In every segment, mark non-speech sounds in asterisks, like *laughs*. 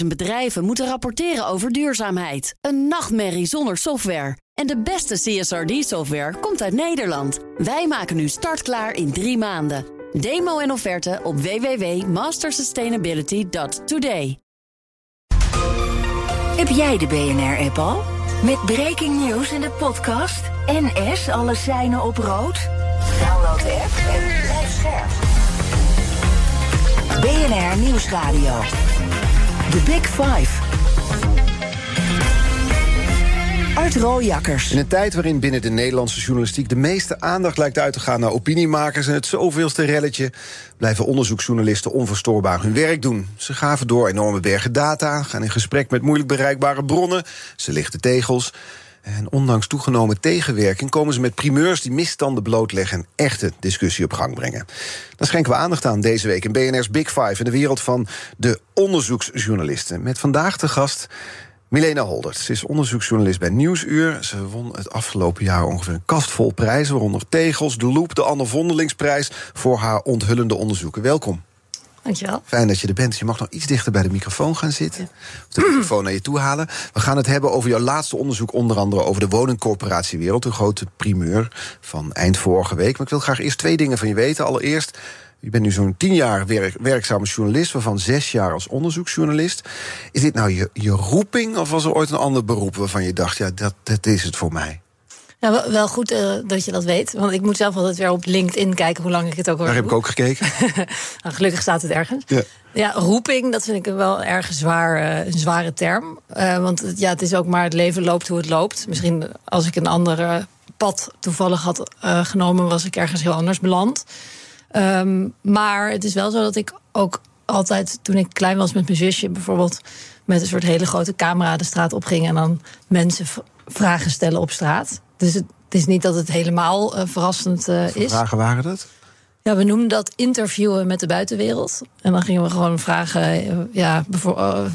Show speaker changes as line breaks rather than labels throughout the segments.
50.000 bedrijven moeten rapporteren over duurzaamheid. Een nachtmerrie zonder software. En de beste CSRD-software komt uit Nederland. Wij maken nu startklaar in drie maanden. Demo en offerte op www.mastersustainability.today.
Heb jij de BNR-app al? Met breaking news in de podcast. NS, alle seinen op rood. Download de app en blijf scherp. BNR Nieuwsradio. The Big Five. Art Rooijakkers.
In een tijd waarin binnen de Nederlandse journalistiek de meeste aandacht lijkt uit te gaan naar opiniemakers en het zoveelste relletje, blijven onderzoeksjournalisten onverstoorbaar hun werk doen. Ze gaven door enorme bergen data, gaan in gesprek met moeilijk bereikbare bronnen, ze lichten tegels. En ondanks toegenomen tegenwerking komen ze met primeurs die misstanden blootleggen en echte discussie op gang brengen. Daar schenken we aandacht aan deze week in BNR's Big Five in de wereld van de onderzoeksjournalisten. Met vandaag de gast Milena Holdert. Ze is onderzoeksjournalist bij Nieuwsuur. Ze won het afgelopen jaar ongeveer een kast vol prijzen, waaronder Tegels, De Loop, de Anne Vondelingsprijs voor haar onthullende onderzoeken. Welkom.
Dankjewel.
Fijn dat je er bent. Je mag nog iets dichter bij de microfoon gaan zitten. Of de microfoon naar je toe halen. We gaan het hebben over jouw laatste onderzoek, onder andere over de woningcorporatiewereld. Een grote primeur van eind vorige week. Maar ik wil graag eerst twee dingen van je weten. Allereerst, je bent nu zo'n tien jaar werk, werkzame journalist, waarvan zes jaar als onderzoeksjournalist. Is dit nou je, je roeping of was er ooit een ander beroep waarvan je dacht, ja, dat, dat is het voor mij?
Ja, wel, goed uh, dat je dat weet. Want ik moet zelf altijd weer op LinkedIn kijken hoe lang ik het ook al
Daar heb ik ook gekeken. *laughs*
nou, gelukkig staat het ergens.
Ja.
Ja, roeping, dat vind ik wel erg zwaar, uh, een zware term. Uh, want ja, het is ook maar het leven loopt hoe het loopt. Misschien als ik een ander pad toevallig had genomen, was ik ergens heel anders beland. Um, maar het is wel zo dat ik ook altijd, toen ik klein was met mijn zusje, bijvoorbeeld met een soort hele grote camera de straat opging en dan mensen vragen stellen op straat. Dus het, het is niet dat het helemaal uh, verrassend uh, is.
vragen waren dat?
Ja, we noemden dat interviewen met de buitenwereld. En dan gingen we gewoon vragen: uh, ja,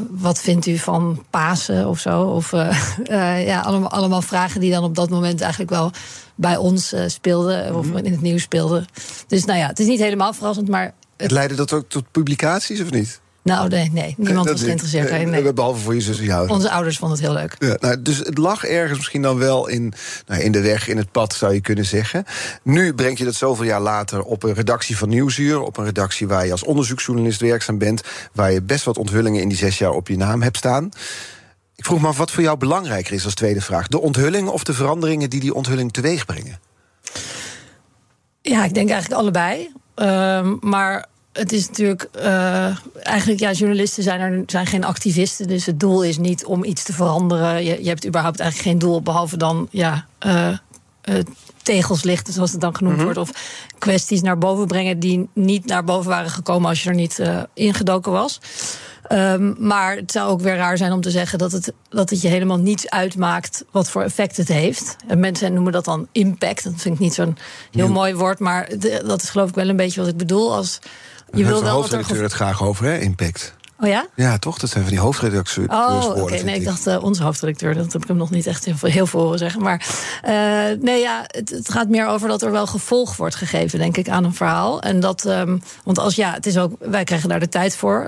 wat vindt u van Pasen of zo? Of *laughs* ja, allemaal, allemaal vragen die dan op dat moment eigenlijk wel bij ons speelden. Mm -hmm. Of in het nieuws speelden. Dus nou ja, het is niet helemaal verrassend, maar.
Het leidde dat ook tot publicaties of niet?
Nou, nee, nee niemand
dat
was geïnteresseerd. Nee, nee.
Behalve voor je zus en jou.
Onze ouders vonden het heel leuk.
Ja, nou, dus het lag ergens misschien dan wel in, nou, in de weg, in het pad, zou je kunnen zeggen. Nu breng je dat zoveel jaar later op een redactie van Nieuwsuur. Op een redactie waar je als onderzoeksjournalist werkzaam bent. Waar je best wat onthullingen in die zes jaar op je naam hebt staan. Ik vroeg me af wat voor jou belangrijker is als tweede vraag. De onthulling of de veranderingen die die onthulling teweeg brengen?
Ja, ik denk eigenlijk allebei. Uh, maar het is natuurlijk uh, eigenlijk, ja, journalisten zijn, er, zijn geen activisten. Dus het doel is niet om iets te veranderen. Je, je hebt überhaupt eigenlijk geen doel behalve dan ja, uh, uh, tegels lichten, zoals het dan genoemd mm -hmm. wordt. Of kwesties naar boven brengen die niet naar boven waren gekomen als je er niet ingedoken was. Um, maar het zou ook weer raar zijn om te zeggen dat het, dat het je helemaal niets uitmaakt wat voor effect het heeft. En mensen noemen dat dan impact. Dat vind ik niet zo'n heel mooi woord, maar de, dat is geloof ik wel een beetje wat ik bedoel. Als
je wil wel dat er het graag over, hè? Impact.
Oh ja?
Ja, toch? Dat zijn van die hoofdredacteurs.
Oh, oké. Okay. Nee, ik dacht uh, onze hoofdredacteur. Dat heb ik hem nog niet echt heel veel, heel veel horen zeggen. Maar uh, nee, ja, het, het, gaat meer over dat er wel gevolg wordt gegeven, denk ik, aan een verhaal. En dat, um, want als ja, het is ook, wij krijgen daar de tijd voor.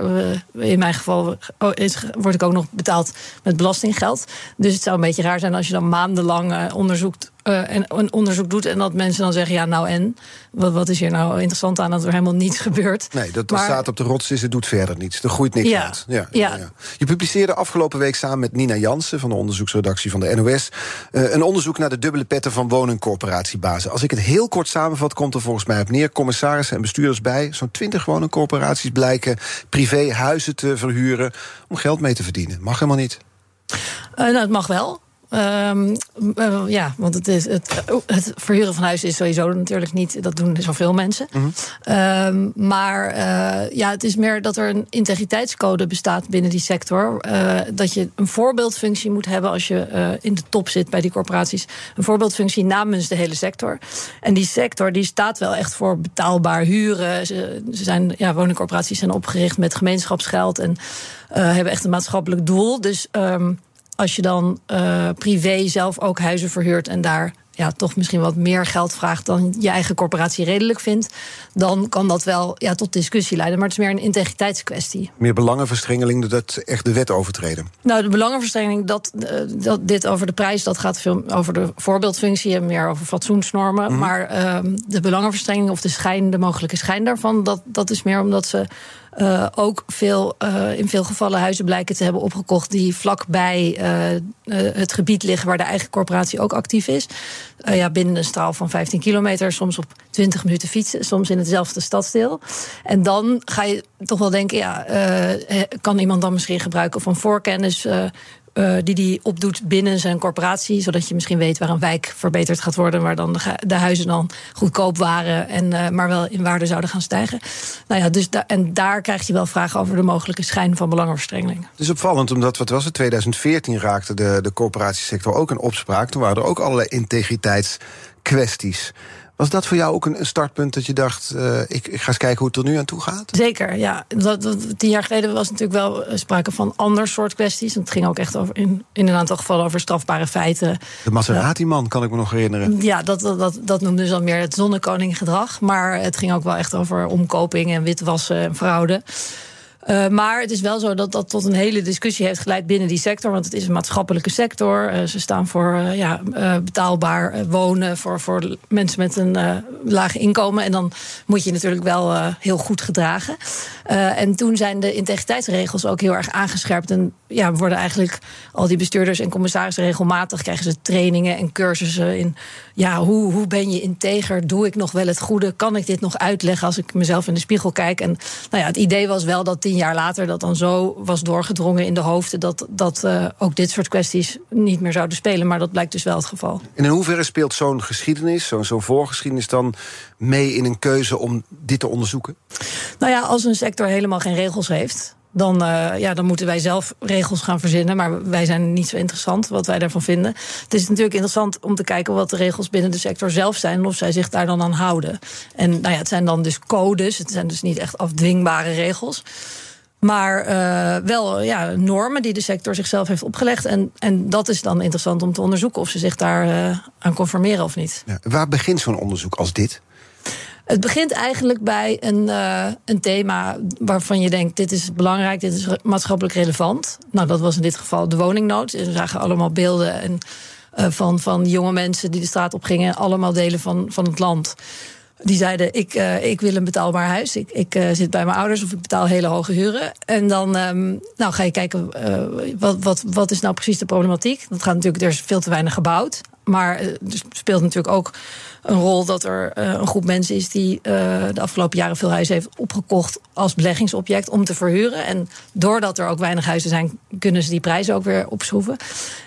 Uh, in mijn geval oh, is, word ik ook nog betaald met belastinggeld. Dus het zou een beetje raar zijn als je dan maandenlang onderzoekt uh, en een onderzoek doet en dat mensen dan zeggen: ja, nou en? Wat, wat is hier nou interessant aan dat er helemaal niets gebeurt?
Nee, dat, dat maar, staat op de rots is, het doet verder niets. Er groeit niks
ja,
uit. Ja, ja. Ja, Je publiceerde afgelopen week samen met Nina Jansen van de onderzoeksredactie van de NOS uh, een onderzoek naar de dubbele petten van woningcorporatiebazen. Als ik het heel kort samenvat, komt er volgens mij op neer commissarissen en bestuurders bij. Zo'n twintig woningcorporaties blijken privé huizen te verhuren om geld mee te verdienen. Mag helemaal niet.
Uh, nou, het mag wel. Um, uh, ja, want het, is het, het verhuren van huizen is sowieso natuurlijk niet. Dat doen zoveel mensen. Mm -hmm. um, maar uh, ja, het is meer dat er een integriteitscode bestaat binnen die sector. Uh, dat je een voorbeeldfunctie moet hebben als je in de top zit bij die corporaties. Een voorbeeldfunctie namens de hele sector. En die sector die staat wel echt voor betaalbaar huren. Ze, ze zijn, ja, woningcorporaties zijn opgericht met gemeenschapsgeld en hebben echt een maatschappelijk doel. Dus. Um, als je dan uh, privé zelf ook huizen verhuurt en daar ja, toch misschien wat meer geld vraagt dan je eigen corporatie redelijk vindt, dan kan dat wel ja, tot discussie leiden. Maar het is meer een integriteitskwestie.
Meer belangenverstrengeling dat echt de wet overtreden?
Nou, de belangenverstrengeling, dat, eh, dat dit over de prijs, dat gaat veel over de voorbeeldfunctie en meer over fatsoensnormen. Mhm. Maar ehm, de belangenverstrengeling of de schijn, de mogelijke schijn daarvan, dat, dat is meer omdat ze uh, ook veel, uh, in veel gevallen huizen blijken te hebben opgekocht die vlakbij uh, het gebied liggen waar de eigen corporatie ook actief is. ja, binnen een straal van 15 kilometer, soms op 20 minuten fietsen, soms in hetzelfde stadsdeel. En dan ga je toch wel denken, ja, kan iemand dan misschien gebruiken van voorkennis? Uh, die die opdoet binnen zijn corporatie. Zodat je misschien weet waar een wijk verbeterd gaat worden. Waar dan de, huizen dan goedkoop waren. En, uh, maar wel in waarde zouden gaan stijgen. Nou ja, dus en daar krijg je wel vragen over de mogelijke schijn van belangenverstrengeling.
Het is opvallend, omdat wat was het? 2014 raakte de, de corporatiesector ook een opspraak. Toen waren er ook allerlei integriteitskwesties. Was dat voor jou ook een, startpunt dat je dacht, uh, ik, ik, ga eens kijken hoe het er nu aan toe gaat?
Zeker, ja. Dat, dat, tien jaar geleden was natuurlijk wel eh, sprake van ander soort kwesties. Het ging ook echt over, in, in een aantal gevallen over strafbare feiten.
De Maserati-man, kan ik me nog herinneren.
Ja, dat, dat, dat, dat noemde ze dan meer het zonnekoning-gedrag. Maar het ging ook wel echt over omkoping en witwassen en fraude. Uh, maar het is wel zo dat dat tot een hele discussie heeft geleid binnen die sector. Want het is een maatschappelijke sector. Uh, ze staan voor uh, ja, betaalbaar wonen voor, voor mensen met een laag inkomen. En dan moet je natuurlijk wel heel goed gedragen. en toen zijn de integriteitsregels ook heel erg aangescherpt. En ja, worden eigenlijk al die bestuurders en commissarissen regelmatig krijgen ze trainingen en cursussen in ja, hoe, hoe ben je integer? Doe ik nog wel het goede? Kan ik dit nog uitleggen als ik mezelf in de spiegel kijk? En nou ja, het idee was wel dat tien jaar later dat dan zo was doorgedrongen in de hoofden dat, dat uh, ook dit soort kwesties niet meer zouden spelen. Maar dat blijkt dus wel het geval.
En in hoeverre speelt zo'n geschiedenis, zo'n zo voorgeschiedenis dan mee in een keuze om dit te onderzoeken?
Nou ja, als een sector helemaal geen regels heeft dan, uh, ja, dan moeten wij zelf regels gaan verzinnen. Maar wij zijn niet zo interessant wat wij daarvan vinden. Het is natuurlijk interessant om te kijken wat de regels binnen de sector zelf zijn. En of zij zich daar dan aan houden. En nou ja, het zijn dan dus codes. Het zijn dus niet echt afdwingbare regels. Maar uh, wel ja, normen die de sector zichzelf heeft opgelegd. En, en dat is dan interessant om te onderzoeken of ze zich daar uh, aan conformeren of niet.
Ja, waar begint zo'n onderzoek als dit?
Het begint eigenlijk bij een, uh, een thema waarvan je denkt: dit is belangrijk, dit is maatschappelijk relevant. Nou, dat was in dit geval de woningnood. We zagen allemaal beelden en, van, van jonge mensen die de straat op gingen, allemaal delen van, van het land. Die zeiden: Ik, uh, ik wil een betaalbaar huis. Ik, ik zit bij mijn ouders of ik betaal hele hoge huren. En dan um, nou, ga je kijken: wat, wat, wat is nou precies de problematiek? Dat gaat natuurlijk, er is veel te weinig gebouwd. Maar er speelt natuurlijk ook een rol dat er uh, een groep mensen is die uh, de afgelopen jaren veel huizen heeft opgekocht als beleggingsobject om te verhuren. En doordat er ook weinig huizen zijn, kunnen ze die prijzen ook weer opschroeven.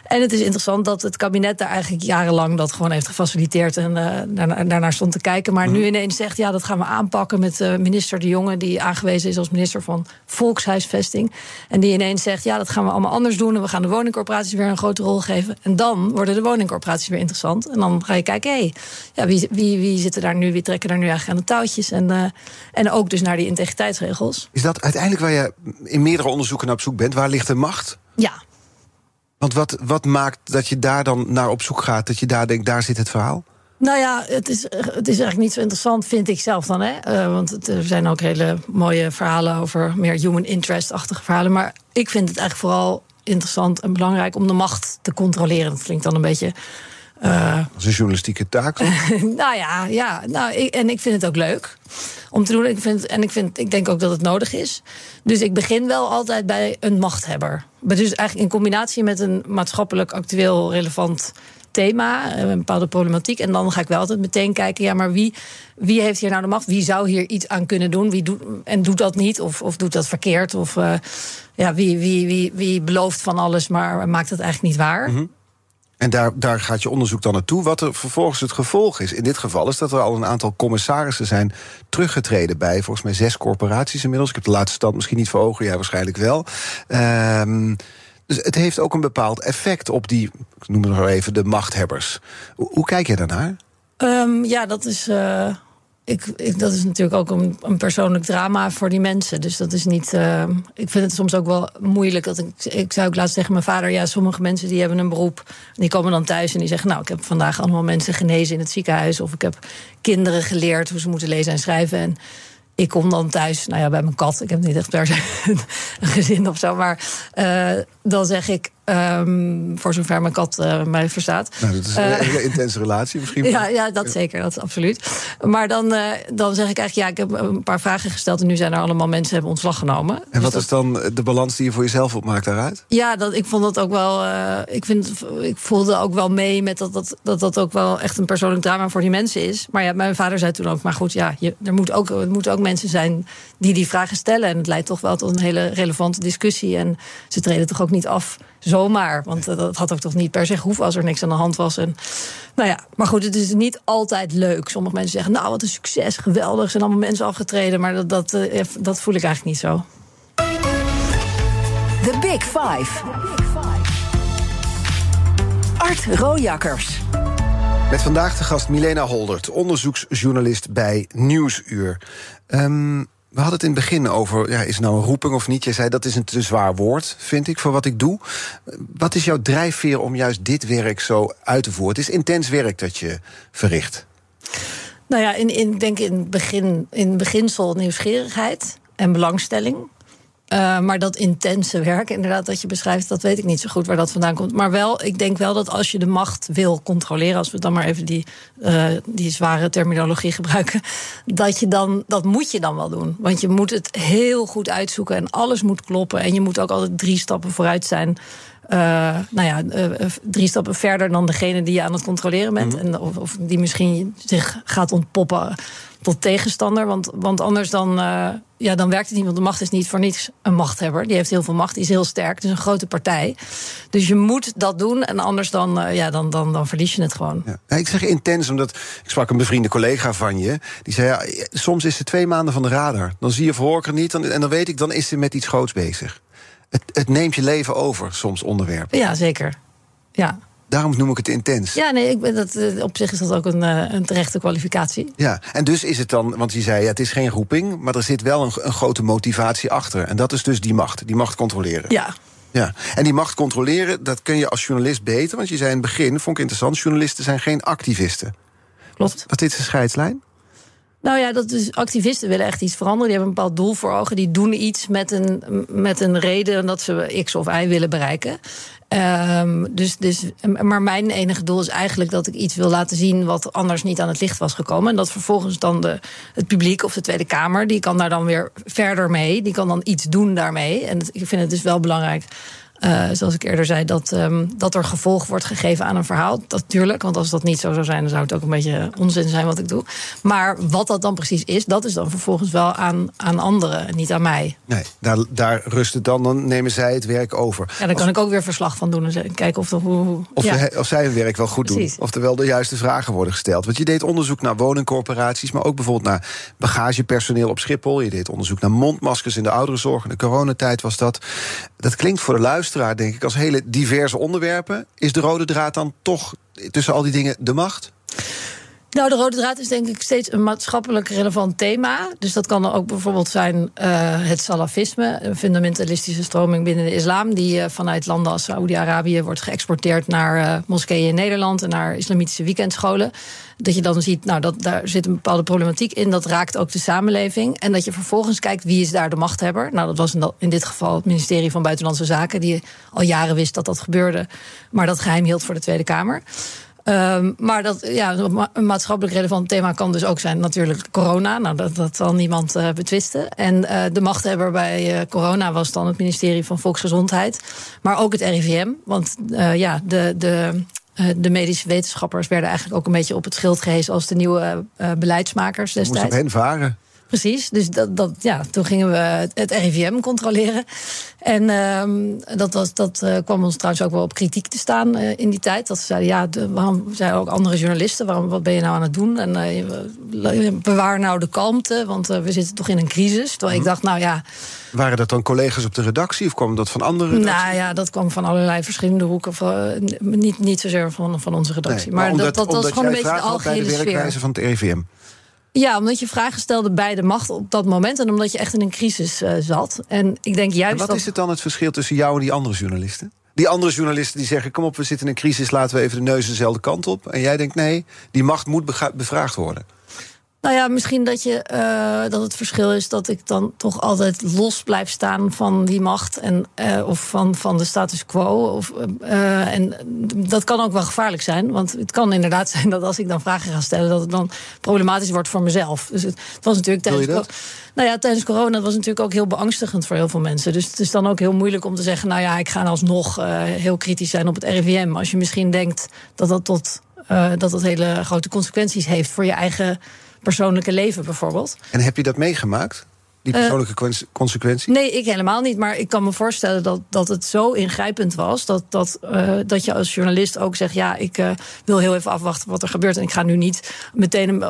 En het is interessant dat het kabinet daar eigenlijk jarenlang dat gewoon heeft gefaciliteerd en uh, daarnaar, daarnaar stond te kijken. Maar nu mhm. ineens zegt, ja, dat gaan we aanpakken met minister De Jonge, die aangewezen is als minister van Volkshuisvesting. En die ineens zegt, ja, dat gaan we allemaal anders doen en we gaan de woningcorporaties weer een grote rol geven. En dan worden de woningcorporaties weer interessant. En dan ga je kijken, hé, hey, ja, wie, wie, wie zitten daar nu, wie trekken daar nu eigenlijk aan de touwtjes? En, uh, en ook dus naar die integriteitsregels.
Is dat uiteindelijk waar je in meerdere onderzoeken naar op zoek bent? Waar ligt de macht?
Ja.
Want wat, wat maakt dat je daar dan naar op zoek gaat? Dat je daar denkt, daar zit het verhaal?
Nou ja, het is, het is eigenlijk niet zo interessant, vind ik zelf dan. Hè? Uh, want er zijn ook hele mooie verhalen over meer human interest-achtige verhalen. Maar ik vind het eigenlijk vooral interessant en belangrijk om de macht te controleren. Dat klinkt dan een beetje
uh, dat is een journalistieke taak. *laughs*
nou ja, ja nou, ik, en ik vind het ook leuk om te doen. Ik vind, en ik, vind, ik denk ook dat het nodig is. Dus ik begin wel altijd bij een machthebber. Maar dus eigenlijk in combinatie met een maatschappelijk actueel relevant thema, eh, een bepaalde problematiek. En dan ga ik wel altijd meteen kijken, ja, maar wie, wie heeft hier nou de macht? Wie zou hier iets aan kunnen doen? Wie doet, en doet dat niet? Of, of doet dat verkeerd? Of uh, ja, wie, wie, wie, wie belooft van alles, maar maakt het eigenlijk niet waar? Mm
en daar, daar gaat je onderzoek dan naartoe. Wat er vervolgens het gevolg is. In dit geval is dat er al een aantal commissarissen zijn teruggetreden bij volgens mij zes corporaties inmiddels. Ik heb de laatste stand misschien niet voor ogen, ja, waarschijnlijk wel. Um, dus het heeft ook een bepaald effect op die, ik noem het nog even, de machthebbers. Hoe, hoe kijk je daarnaar?
Um, ja, dat is. Uh ik, ik, dat is natuurlijk ook een, een, persoonlijk drama voor die mensen. Dus dat is niet. Uh, ik vind het soms ook wel moeilijk. Dat ik, ik zou ook laatst zeggen mijn vader: ja, sommige mensen die hebben een beroep. Die komen dan thuis en die zeggen: Nou, ik heb vandaag allemaal mensen genezen in het ziekenhuis. Of ik heb kinderen geleerd hoe ze moeten lezen en schrijven. En ik kom dan thuis, nou ja, bij mijn kat. Ik heb niet echt per se *laughs* een gezin of zo. Maar uh, dan zeg ik, Um, voor zover mijn kat uh, mij verstaat.
Nou, dat is een uh, hele intense relatie misschien. *laughs*
Ja, ja dat zeker, dat is absoluut. Maar dan, uh, dan zeg ik eigenlijk, ja, ik heb een paar vragen gesteld... en nu zijn er allemaal mensen hebben ontslag genomen.
En wat dus is dan de balans die je voor jezelf opmaakt daaruit?
Ja, dat, ik vond dat ook wel... ik, vind, ik voelde ook wel mee met dat dat, dat dat ook wel echt een persoonlijk drama voor die mensen is. Maar ja, mijn vader zei toen ook, maar goed, ja, je, er, moet ook, er moeten ook mensen zijn die die vragen stellen. En het leidt toch wel tot een hele relevante discussie. En ze treden toch ook niet af zomaar. Want dat had ook toch niet per se hoeven als er niks aan de hand was. En, nou ja, maar goed, het is niet altijd leuk. Sommige mensen zeggen, nou wat een succes, geweldig. Er zijn allemaal mensen afgetreden. Maar dat, dat, eh, dat voel ik eigenlijk niet zo.
The Big Five. Art Rojakkers.
Met vandaag de gast Milena Holdert, onderzoeksjournalist bij Nieuwsuur. Um, we hadden het in het begin over, ja, is het nou een roeping of niet? Je zei dat is een te zwaar woord, vind ik, voor wat ik doe. Wat is jouw drijfveer om juist dit werk zo uit te voeren? Het is intens werk dat je verricht.
Nou ja, in, in, denk in begin, in beginsel nieuwsgierigheid en belangstelling. Uh, maar dat intense werk, inderdaad, dat je beschrijft, dat weet ik niet zo goed waar dat vandaan komt. Maar wel, ik denk wel dat als je de macht wil controleren, als we dan maar even die, uh, die zware terminologie *laughs* gebruiken, dat je dan, dat moet je dan wel doen. Want je moet het heel goed uitzoeken en alles moet kloppen. En je moet ook altijd drie stappen vooruit zijn. Uh, nou ja, drie stappen verder dan degene die je aan het controleren bent. Mm en of, of, die misschien zich gaat ontpoppen tot tegenstander. Want, want anders dan, uh, ja, dan werkt het niet. Want de macht is niet voor niets een machthebber. Die heeft heel veel macht, die is heel sterk. Is een grote partij. Dus je moet dat doen. En anders dan, uh, ja, dan, dan, dan verlies je het gewoon.
Ja. ik zeg intens, omdat ik sprak een bevriende collega van je. Die zei, ja, soms is ze twee maanden van de radar. Dan zie je verhoor niet. Dan, en dan weet ik, dan is ze met iets groots bezig. Het, het neemt je leven over, soms onderwerpen.
Ja, zeker. Ja.
Daarom noem ik het intens.
Ja, nee, ik ben dat, eh, op zich is dat ook een, eh, een terechte kwalificatie.
Ja, en dus is het dan, want je zei ja, het is geen roeping, maar er zit wel een, een grote motivatie achter. En dat is dus die macht, die macht controleren.
Ja,
ja, en die macht controleren, dat kun je als journalist beter. Want je zei in het begin, vond ik interessant, journalisten zijn geen activisten.
Klopt.
Wat is de scheidslijn?
Nou ja, dat is, activisten willen echt iets veranderen. Die hebben een bepaald doel voor ogen. Die doen iets met een, met een reden dat ze X of Y willen bereiken. Um, dus, dus, maar mijn enige doel is eigenlijk dat ik iets wil laten zien wat anders niet aan het licht was gekomen. En dat vervolgens dan de, het publiek of de Tweede Kamer, die kan daar dan weer verder mee. Die kan dan iets doen daarmee. En ik vind het dus wel belangrijk uh, zoals ik eerder zei, dat, um, dat er gevolg wordt gegeven aan een verhaal. Natuurlijk, want als dat niet zo zou zijn, dan zou het ook een beetje onzin zijn wat ik doe. Maar wat dat dan precies is, dat is dan vervolgens wel aan, aan anderen, niet aan mij.
Nee, daar, daar rust het dan, dan nemen zij het werk over.
Ja, dan kan ik ook weer verslag van doen en kijken of, de, hoe,
of, ja. of zij hun werk wel goed doen. Of er wel de juiste vragen worden gesteld. Want je deed onderzoek naar woningcorporaties, maar ook bijvoorbeeld naar bagagepersoneel op Schiphol. Je deed onderzoek naar mondmaskers in de ouderenzorg. In de coronatijd was dat. Dat klinkt voor de luisteraar luisteraar, denk ik, als hele diverse onderwerpen. Is de rode draad dan toch tussen al die dingen de macht?
Nou, de rode draad is denk ik steeds een maatschappelijk relevant thema. Dus dat kan ook bijvoorbeeld zijn uh, het salafisme, een fundamentalistische stroming binnen de islam, die uh, vanuit landen als Saoedi-Arabië wordt geëxporteerd naar uh, moskeeën in Nederland en naar islamitische weekendscholen. Dat je dan ziet, nou, dat, daar zit een bepaalde problematiek in. Dat raakt ook de samenleving. En dat je vervolgens kijkt wie is daar de machthebber. Nou, dat was in dit geval het ministerie van Buitenlandse Zaken, die al jaren wist dat dat gebeurde, maar dat geheim hield voor de Tweede Kamer. Um, maar dat, ja, een maatschappelijk relevant thema kan dus ook zijn natuurlijk corona. Nou, dat, dat zal niemand uh, betwisten. En uh, de machthebber bij uh, corona was dan het ministerie van Volksgezondheid. Maar ook het RIVM. Want ja, de, de, de medische wetenschappers werden eigenlijk ook een beetje op het schild gehezen als de nieuwe beleidsmakers destijds.
Moest op hen varen.
Precies, dus dat, dat, ja, toen gingen we het RIVM controleren. En um, dat, was, dat uh, kwam ons trouwens ook wel op kritiek te staan uh, in die tijd. Dat ze zeiden, ja, de, waarom zeiden ook andere journalisten... Waarom, wat ben je nou aan het doen? En uh, bewaar nou de kalmte, want we zitten toch in een crisis. Terwijl ik mhm. dacht, nou ja...
Waren dat dan collega's op de redactie of kwam dat van andere redacties?
Nou ja, dat kwam van allerlei verschillende hoeken. Van, niet, niet zozeer van, van onze redactie. Nee, maar, maar omdat, dat, dat was gewoon een beetje de algehele
bij de werkwijze van het RIVM?
Ja, omdat je vragen stelde bij de macht op dat moment en omdat je echt in een crisis uh, zat. En ik denk juist.
En wat
dat...
is het dan het verschil tussen jou en die andere journalisten? Die andere journalisten die zeggen: Kom op, we zitten in een crisis, laten we even de neus dezelfde kant op. En jij denkt: nee, die macht moet bevraagd worden.
Nou ja, misschien dat, je, uh, dat het verschil is dat ik dan toch altijd los blijf staan van die macht en, uh, of van, van de status quo. Of, uh, en dat kan ook wel gevaarlijk zijn, want het kan inderdaad *laughs* zijn dat als ik dan vragen ga stellen, dat het dan problematisch wordt voor mezelf. Dus het, het was natuurlijk tijdens. Nou ja, tijdens corona was natuurlijk ook heel beangstigend voor heel veel mensen. Dus het is dan ook heel moeilijk om te zeggen: Nou ja, ik ga alsnog heel kritisch zijn op het RIVM. Als je misschien denkt dat dat tot. dat dat hele grote consequenties heeft voor je eigen persoonlijke leven bijvoorbeeld.
En heb je dat meegemaakt? Die persoonlijke uh, consequenties?
Nee, ik helemaal niet. Maar ik kan me voorstellen dat, dat het zo ingrijpend was. Dat, dat, uh, dat je als journalist ook zegt: Ja, ik uh, wil heel even afwachten wat er gebeurt. En ik ga nu niet meteen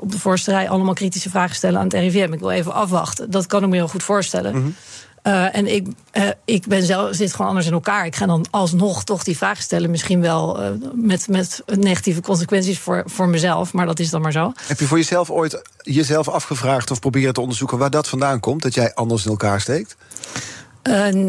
op de voorste rij allemaal kritische vragen stellen aan het RIVM. Ik wil even afwachten. Dat kan ik me heel goed voorstellen. Mm -hmm. Uh, en ik, uh, ik ben zelf, zit gewoon anders in elkaar. Ik ga dan alsnog toch die vragen stellen. Misschien wel uh, met, met negatieve consequenties voor, voor mezelf. Maar dat is dan maar zo.
Heb je voor jezelf ooit jezelf afgevraagd of proberen te onderzoeken waar dat vandaan komt? Dat jij anders in elkaar steekt?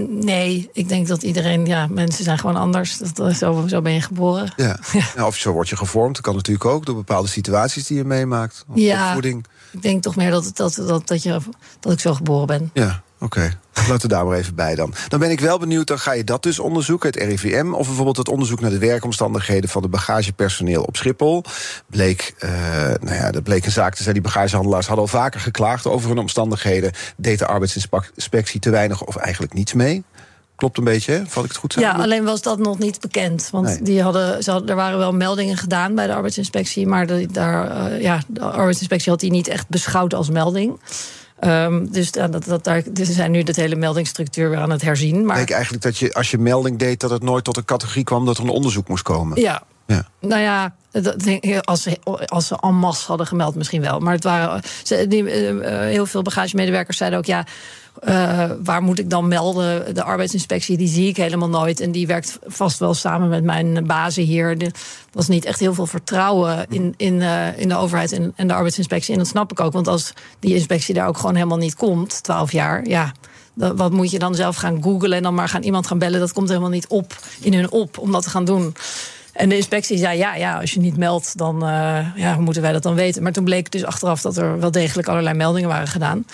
Nee, ik denk dat iedereen, ja, mensen zijn gewoon anders. Dat, zo, zo ben je geboren.
Ja. *laughs* ja. of zo word je gevormd. Dat kan natuurlijk ook door bepaalde situaties die je meemaakt. Of
ja,
opvoeding.
Ik denk toch meer dat, dat, dat, dat, je, dat ik zo geboren ben.
Ja. Oké, okay. laten we daar maar even bij dan. Dan ben ik wel benieuwd, dan ga je dat dus onderzoeken, het RIVM... of bijvoorbeeld het onderzoek naar de werkomstandigheden... van de bagagepersoneel op Schiphol. Bleek, uh, nou ja, dat bleek een zaak te zijn. Die bagagehandelaars hadden al vaker geklaagd over hun omstandigheden. Deed de arbeidsinspectie te weinig of eigenlijk niets mee? Klopt een beetje, hè? val ik het goed
samen? Ja, alleen was dat nog niet bekend. Want nee. die hadden, ze hadden, er waren wel meldingen gedaan bij de arbeidsinspectie... maar de, daar, uh, ja, de arbeidsinspectie had die niet echt beschouwd als melding... Um, dus, uh, dat, dat, daar, dus ze zijn nu de hele meldingsstructuur weer aan het herzien. Maar...
Ik denk eigenlijk dat je, als je melding deed, dat het nooit tot een categorie kwam dat er een onderzoek moest komen.
Ja. ja. Nou ja, als ze, als ze en masse hadden gemeld, misschien wel. Maar het waren. Ze, die, uh, heel veel bagagemedewerkers zeiden ook: ja, uh, waar moet ik dan melden? De arbeidsinspectie, die zie ik helemaal nooit. En die werkt vast wel samen met mijn bazen hier. Er was niet echt heel veel vertrouwen in, in, uh, in de overheid en, en de arbeidsinspectie. En dat snap ik ook, want als die inspectie daar ook gewoon helemaal niet komt, 12 jaar, ja. Wat moet je dan zelf gaan googlen en dan maar gaan iemand gaan bellen? Dat komt helemaal niet op in hun op om dat te gaan doen. En de inspectie zei: ja, ja, als je niet meldt, dan uh, ja, moeten wij dat dan weten? Maar toen bleek dus achteraf dat er wel degelijk allerlei meldingen waren gedaan.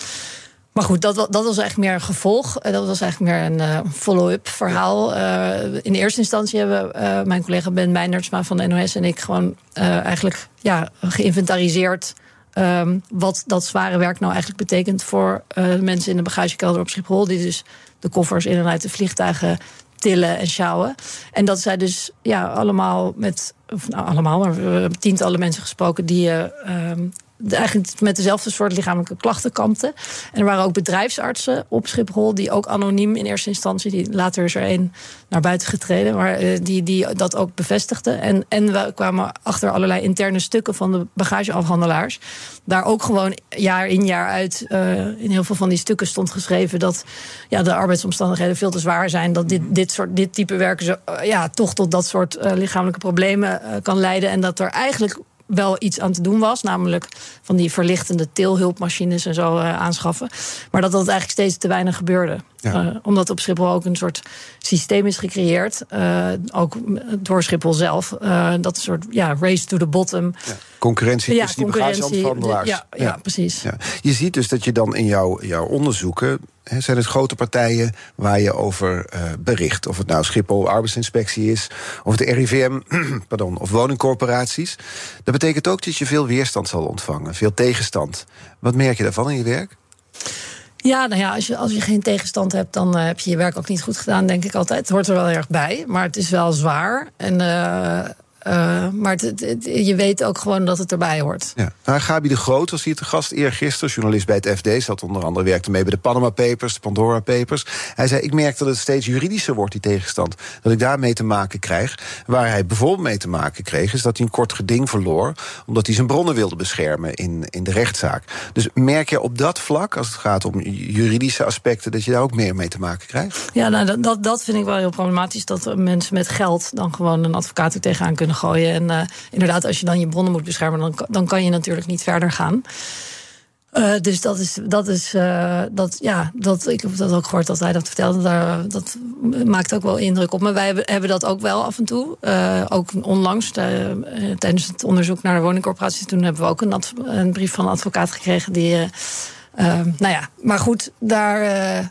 Maar goed, dat, dat was eigenlijk meer een gevolg. Dat was eigenlijk meer een uh, follow-up verhaal. Uh, in eerste instantie hebben uh, mijn collega Ben Meinertsma van de NOS en ik gewoon eigenlijk ja, geïnventariseerd. Um, wat dat zware werk nou eigenlijk betekent voor de mensen in de bagagekelder op Schiphol. Die dus de koffers in en uit de vliegtuigen tillen en sjouwen. En dat zij dus ja, allemaal met, of nou allemaal, maar we hebben tientallen mensen gesproken die um, eigenlijk met dezelfde soort lichamelijke klachten kampten. En er waren ook bedrijfsartsen op Schiphol die ook anoniem in eerste instantie, die later is er één naar buiten getreden, maar uh, die, die dat ook bevestigden. En, en we kwamen achter allerlei interne stukken van de bagageafhandelaars. Daar ook gewoon jaar in jaar uit uh, in heel veel van die stukken stond geschreven dat ja, de arbeidsomstandigheden veel te zwaar zijn. Dat dit, dit, soort, dit type werken zo, uh, ja, toch tot dat soort lichamelijke problemen kan leiden. En dat er eigenlijk wel iets aan te doen was. Namelijk van die verlichtende tilhulpmachines en zo uh, aanschaffen. Maar dat dat eigenlijk steeds te weinig gebeurde. Ja. Uh, omdat op Schiphol ook een soort systeem is gecreëerd. Uh, ook door Schiphol zelf. dat een soort ja, race to the bottom.
Ja. Concurrentie ja, tussen die bagagehandelaars.
Ja, ja, ja, precies. Ja.
Je ziet dus dat je dan in jouw, jouw onderzoeken zijn het grote partijen waar je over uh, bericht. Of het nou Schiphol arbeidsinspectie is, of het *clears throat* RIVM, pardon, of woningcorporaties. Dat betekent ook dat je veel weerstand zal ontvangen, veel tegenstand. Wat merk je daarvan in je werk?
Ja, nou ja, als je, als je geen tegenstand hebt, dan uh, heb je je werk ook niet goed gedaan, denk ik altijd. Het hoort er wel erg bij, maar het is wel zwaar. En uh, uh, maar het, het, je weet ook gewoon dat het erbij hoort.
Ja. Nou, Gabi de Groot was hier te gast eergisteren, journalist bij het FD. Zat onder andere werkte mee bij de Panama Papers, de Pandora Papers. Hij zei: Ik merk dat het steeds juridischer wordt, die tegenstand. Dat ik daarmee te maken krijg. Waar hij bijvoorbeeld mee te maken kreeg, is dat hij een kort geding verloor. omdat hij zijn bronnen wilde beschermen in, in de rechtszaak. Dus merk je op dat vlak, als het gaat om juridische aspecten, dat je daar ook meer mee te maken krijgt?
Ja, nou, dat, dat vind ik wel heel problematisch. Dat mensen met geld dan gewoon een advocaat er tegenaan kunnen gooien. En uh, inderdaad, als je dan je bronnen moet beschermen, dan, dan kan je natuurlijk niet verder gaan. Uh, dus dat is, dat is uh, dat, ja, dat, ik heb dat ook gehoord dat hij dat vertelde. Daar, dat maakt ook wel indruk op me. Wij hebben, dat ook wel af en toe. Ook onlangs, tijdens het onderzoek naar de woningcorporaties, toen hebben we ook een, een brief van een advocaat gekregen die. nou ja, maar goed, daar eh,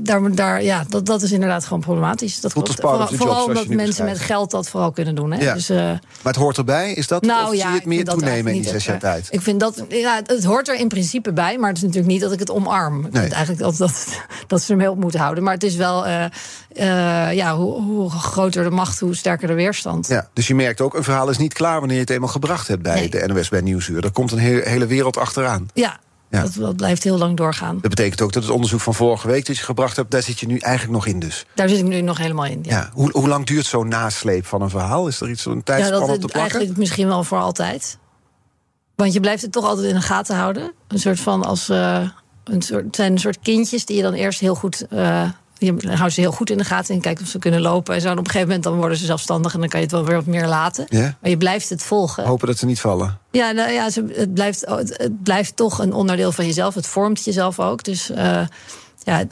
daar, daar, ja, dat, dat is inderdaad gewoon problematisch. Dat
klopt. Vooral,
vooral omdat mensen met geld dat vooral kunnen doen. Hè?
Ja.
Dus, uh,
maar het hoort erbij, is dat?
Nou,
of
ja,
zie je het meer toenemen in die zes jaar tijd?
Ik vind dat, ja, het hoort er in principe bij, maar het is natuurlijk niet dat ik het omarm. Ik nee. vind eigenlijk dat, dat, dat ze ermee op moeten houden. Maar het is wel, uh, uh, ja, hoe, hoe, groter de macht, hoe sterker de weerstand.
Ja, dus je merkt ook, een verhaal is niet klaar wanneer je het eenmaal gebracht hebt bij nee. de NOS bij Nieuwsuur. Er komt een hele, hele wereld achteraan.
Ja, ja. Dat, dat, blijft heel lang doorgaan.
Dat betekent ook dat het onderzoek van vorige week dat je gebracht hebt, daar zit je nu eigenlijk nog in dus.
Daar zit ik nu nog helemaal in. Ja.
ja. Hoe, hoe lang duurt zo'n nasleep van een verhaal? Is er iets zo'n tijdspan ja, dat, op te plakken?
Eigenlijk misschien wel voor altijd. Want je blijft het toch altijd in de gaten houden. Een soort van als. Uh, een soort, het zijn een soort kindjes die je dan eerst heel goed. Uh, je houdt ze heel goed in de gaten en kijkt of ze kunnen lopen. En zo. En op een gegeven moment dan worden ze zelfstandig en dan kan je het wel weer wat meer laten. Maar je blijft het volgen.
Hopen dat ze niet vallen.
Ja, nou ja het, blijft, het blijft toch een onderdeel van jezelf. Het vormt jezelf ook. Dus uh, ja,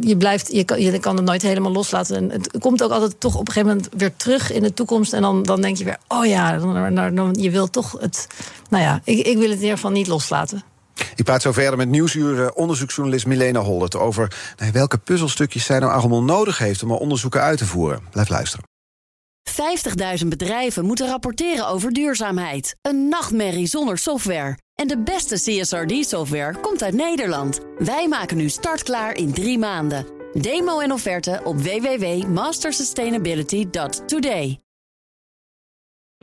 je, blijft, je, kan, je kan het nooit helemaal loslaten. En het komt ook altijd toch op een gegeven moment weer terug in de toekomst. En dan, dan denk je weer, oh ja, dan, dan, dan, je wil toch het. Nou ja, ik, ik wil het in ieder geval niet loslaten.
Ik praat zo verder met nieuwsuur onderzoeksjournalist Milena Hollert over welke puzzelstukjes zij nou allemaal nodig heeft om haar onderzoeken uit te voeren. Blijf luisteren.
50.000 bedrijven moeten rapporteren over duurzaamheid. Een nachtmerrie zonder software. En de beste CSRD-software komt uit Nederland. Wij maken nu startklaar in drie maanden. Demo en offerte op www.mastersustainability.today.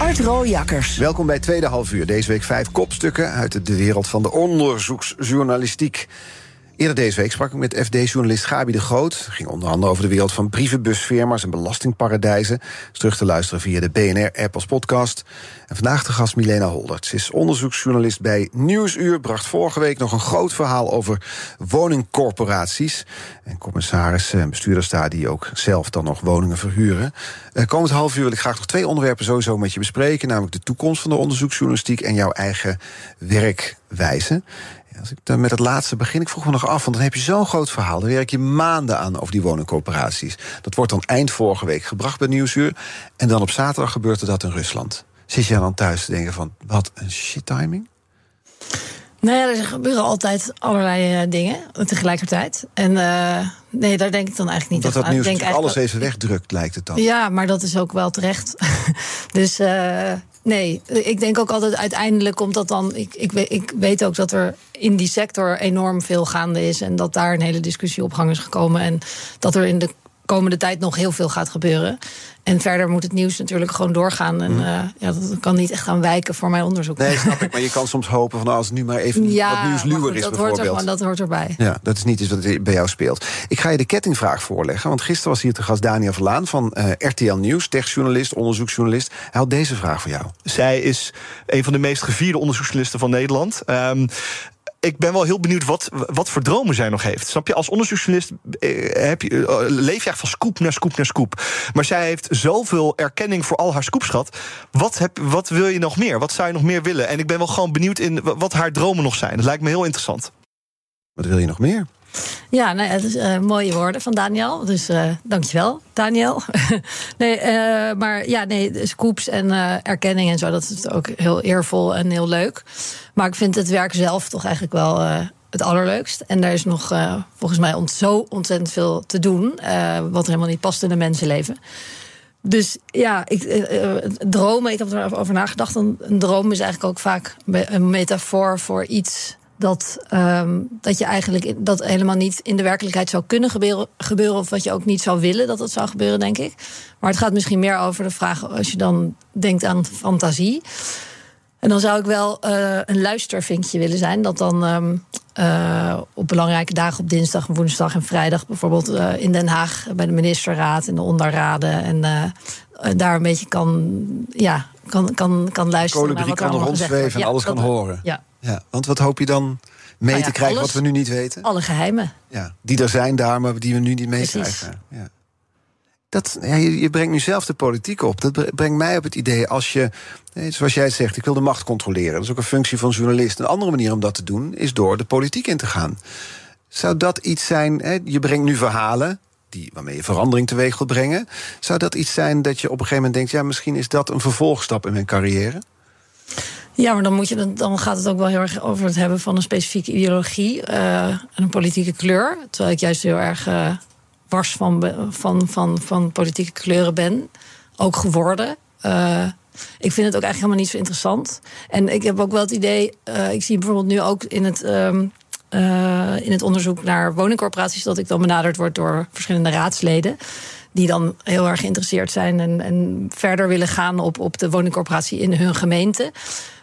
Art Rooijakkers.
Welkom bij Tweede Half Uur. Deze week vijf kopstukken uit de wereld van de onderzoeksjournalistiek. Eerder deze week sprak ik met FD-journalist Gabi de Groot. Ging onder andere over de wereld van brievenbusfirma's en belastingparadijzen. Is terug te luisteren via de BNR-app als podcast. En vandaag de gast Milena Holdert. Ze is onderzoeksjournalist bij Nieuwsuur. Bracht vorige week nog een groot verhaal over woningcorporaties. En commissarissen en bestuurders daar die ook zelf dan nog woningen verhuren. Uh, komend half uur wil ik graag nog twee onderwerpen sowieso met je bespreken. Namelijk de toekomst van de onderzoeksjournalistiek en jouw eigen werkwijze. Als ik dan met het laatste begin, ik vroeg me nog af, want dan heb je zo'n groot verhaal. Dan werk je maanden aan over die woningcoöperaties. Dat wordt dan eind vorige week gebracht bij Nieuwsuur. En dan op zaterdag gebeurt er dat in Rusland. Zit je dan thuis te denken van, wat een shit timing?
Nou ja, er gebeuren altijd allerlei uh, dingen tegelijkertijd. En uh, nee, daar denk ik dan eigenlijk niet
dat
aan.
Dat nieuws denk alles even wegdrukt, lijkt het dan.
Ja, maar dat is ook wel terecht. *laughs* dus uh, nee, ik denk ook altijd uiteindelijk komt dat dan. Ik, ik, weet, ik weet ook dat er in die sector enorm veel gaande is. En dat daar een hele discussie op gang is gekomen. En dat er in de komende tijd nog heel veel gaat gebeuren. En verder moet het nieuws natuurlijk gewoon doorgaan. En uh, ja, dat kan niet echt gaan wijken voor mijn onderzoek.
Nee, snap *laughs* ik. Maar je kan soms hopen van nou, als het nu maar even
ja,
wat nieuwsluwer is
dat
bijvoorbeeld.
Hoort er, dat hoort erbij.
Ja, dat is niet iets wat bij jou speelt. Ik ga je de kettingvraag voorleggen. Want gisteren was hier te gast Daniel Verlaan van uh, RTL Nieuws. Techjournalist, onderzoeksjournalist. Hij had deze vraag voor jou.
Zij is een van de meest gevierde onderzoeksjournalisten van Nederland. Um, ik ben wel heel benieuwd wat, wat voor dromen zij nog heeft. Snap je, als onderzoeksjournalist eh, heb je, uh, leef je echt van scoop naar scoop naar scoop. Maar zij heeft zoveel erkenning voor al haar scoopschat. Wat, heb, wat wil je nog meer? Wat zou je nog meer willen? En ik ben wel gewoon benieuwd in wat haar dromen nog zijn. Dat lijkt me heel interessant.
Wat wil je nog meer?
Ja, nou ja, uh, mooie woorden van Daniel. Dus uh, dankjewel, Daniel. *laughs* nee, uh, maar ja, nee, scoops en erkenning en zo, dat is ook heel eervol en heel leuk. Maar ik vind het werk zelf toch eigenlijk wel het allerleukst. En daar is nog volgens mij ont zo ontzettend veel te doen, wat helemaal niet past in een mensenleven. Dus ja, ik, dromen, ik heb erover nagedacht. Een droom is eigenlijk ook vaak een metafoor voor iets dat, ehm, dat je eigenlijk dat helemaal niet in de werkelijkheid zou kunnen gebeuren, gebeuren. Of wat je ook niet zou willen dat het zou gebeuren, denk ik. Maar het gaat misschien meer over de vraag als je dan denkt aan fantasie. En dan zou ik wel uh, een luistervinkje willen zijn. Dat dan um, uh, op belangrijke dagen op dinsdag, woensdag en vrijdag... bijvoorbeeld uh, in Den Haag bij de ministerraad en de onderraden... en daar een beetje kan, ja, kan, kan, kan luisteren
Kolibrie kan er rondzweven en alles kan horen. Ja. Ja, want wat hoop je dan mee nou ja, te krijgen alles, wat we nu niet weten?
Alle geheimen.
Ja, die er zijn daar, maar die we nu niet meekrijgen. Ja. Dat, ja, je, je, brengt nu zelf de politiek op. Dat brengt mij op het idee als je, zoals jij zegt, ik wil de macht controleren. Dat is ook een functie van journalist. Een andere manier om dat te doen is door de politiek in te gaan. Zou dat iets zijn? Hè, je brengt nu verhalen. Die, waarmee je verandering teweeg wilt brengen. Zou dat iets zijn dat je op een gegeven moment denkt: ja, misschien is dat een vervolgstap in mijn carrière?
Ja, maar dan, moet je, dan gaat het ook wel heel erg over het hebben van een specifieke ideologie uh, en een politieke kleur. Terwijl ik juist heel erg uh, wars van, van, van, van politieke kleuren ben. Ook geworden. Uh, ik vind het ook eigenlijk helemaal niet zo interessant. En ik heb ook wel het idee, ik zie bijvoorbeeld nu ook in het. Um, in het onderzoek naar woningcorporaties, dat ik dan benaderd word door verschillende raadsleden die dan heel erg geïnteresseerd zijn en, en verder willen gaan op, op de woningcorporatie in hun gemeente.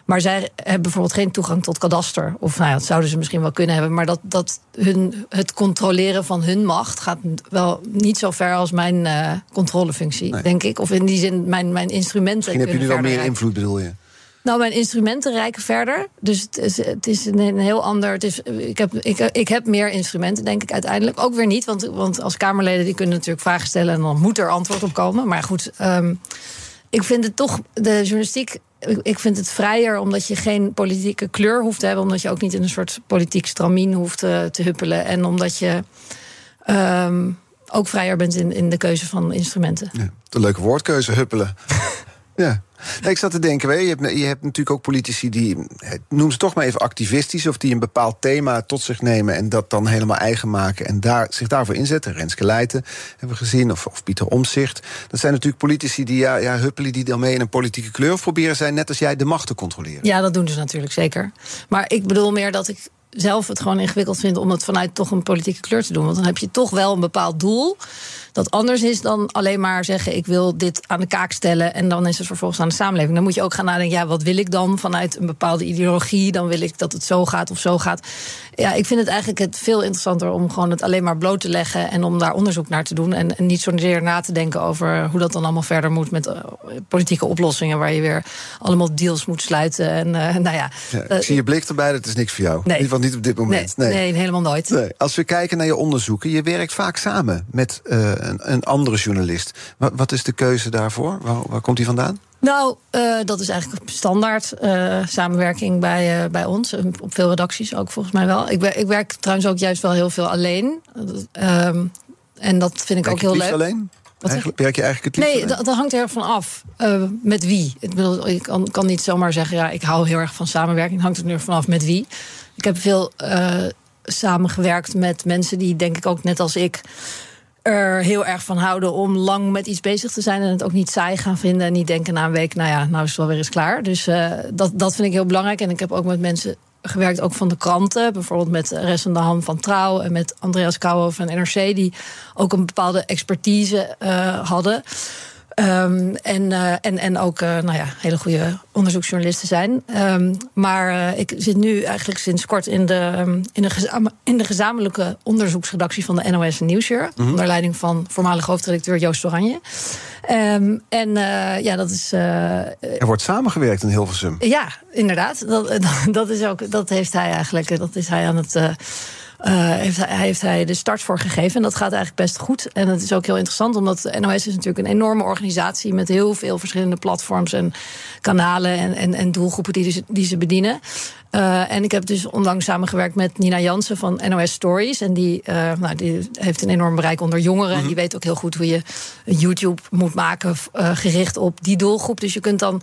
Maar zij hebben bijvoorbeeld geen toegang tot kadaster. Of nou ja, dat zouden ze misschien wel kunnen hebben. Maar dat, dat hun, het controleren van hun macht gaat wel niet zo ver als mijn uh, controlefunctie, denk ik. Of in die zin mijn, mijn instrumenten.
Misschien heb je nu wel meer invloed, bedoel je?
Nou, mijn instrumenten reiken verder. Dus het is, het is een, heel ander. Het is, ik, heb, ik, ik heb meer instrumenten, denk ik uiteindelijk. Ook weer niet, want, want als Kamerleden die kunnen natuurlijk vragen stellen en dan moet er antwoord op komen. Maar goed, um, ik vind het toch, de journalistiek ik vind het vrijer omdat je geen politieke kleur hoeft te hebben. Omdat je ook niet in een soort politiek stramien hoeft te, eh, te huppelen. En omdat je um, ook vrijer bent in, in de keuze van instrumenten.
Ja, een leuke woordkeuze, huppelen. *laughs* ja. Ik zat te denken, je hebt, je hebt natuurlijk ook politici die, noem ze toch maar even activistisch, of die een bepaald thema tot zich nemen en dat dan helemaal eigen maken en daar, zich daarvoor inzetten. Renske Leijten hebben we gezien, of, of Pieter Omzicht. Dat zijn natuurlijk politici die, ja, ja, huppelen die dan mee in een politieke kleur proberen zijn, net als jij de macht te controleren.
Ja, dat doen ze natuurlijk zeker. Maar ik bedoel meer dat ik zelf het gewoon ingewikkeld vind om het vanuit toch een politieke kleur te doen. Want dan heb je toch wel een bepaald doel dat anders is dan alleen maar zeggen: ik wil dit aan de kaak stellen en dan is het vervolgens aan de samenleving. Dan moet je ook gaan nadenken: ja, wat wil ik dan vanuit een bepaalde ideologie? Dan wil ik dat het zo gaat of zo gaat. Ja, ik vind het eigenlijk het veel interessanter om gewoon het alleen maar bloot te leggen en om daar onderzoek naar te doen. En, en niet zozeer na te denken over hoe dat dan allemaal verder moet met uh, politieke oplossingen, waar je weer allemaal deals moet sluiten. En uh, nou ja,
ja ik uh, zie je blik erbij, dat is niks voor jou. Nee. In ieder geval niet op dit moment.
Nee, nee. nee helemaal nooit.
Nee. Als we kijken naar je onderzoeken, je werkt vaak samen met een, een andere journalist. Wat, wat, is de keuze daarvoor? Waar, waar komt die vandaan?
Nou, uh, dat is eigenlijk standaard uh, samenwerking bij, uh, bij ons. Op veel redacties ook volgens mij wel. Ik, ik werk trouwens ook juist wel heel veel alleen. Um, en dat vind ik
werk
ook heel leuk.
alleen? Wat eigenlijk, werk je eigenlijk het
Nee, dat, dat, hangt er van af. met wie? Ik, bedoel, ik kan, kan, niet zomaar zeggen, ja, ik hou heel erg van samenwerking. hangt er nu vanaf met wie. Ik heb veel samengewerkt met mensen die, denk ik ook net als ik er heel erg van houden om lang met iets bezig te zijn en het ook niet saai gaan vinden en niet denken na een week, nou ja, nou is het wel weer eens klaar. Dus uh, dat, dat vind ik heel belangrijk. En ik heb ook met mensen gewerkt, ook van de kranten, bijvoorbeeld met Rest van de Ham van Trouw en met Andreas Kouwen van NRC, die ook een bepaalde expertise uh, hadden. Um, en, uh, en, en ook uh, nou ja, hele goede onderzoeksjournalisten zijn. Um, maar uh, ik zit nu eigenlijk sinds kort in de, um, in de, in de gezamenlijke onderzoeksredactie van de NOS Nieuwsuur. Mm -hmm. Onder leiding van voormalig hoofdredacteur Joost Oranje. en ja, dat is.
er wordt samengewerkt in Hilversum.
Ja, inderdaad. Dat, dat, *laughs* dat, is ook, dat heeft hij eigenlijk. Dat is hij aan het uh, heeft, hij, heeft hij de start voor gegeven. En dat gaat eigenlijk best goed. En het is ook heel interessant, omdat NOS is natuurlijk een enorme organisatie met heel veel verschillende platforms en kanalen en, en, en doelgroepen die, dus, die ze bedienen. Uh, en ik heb dus onlangs samengewerkt met Nina Jansen van NOS Stories. En die, uh, nou, die heeft een enorm bereik onder jongeren. Mm -hmm. Die weet ook heel goed hoe je YouTube moet maken uh, gericht op die doelgroep. Dus je kunt dan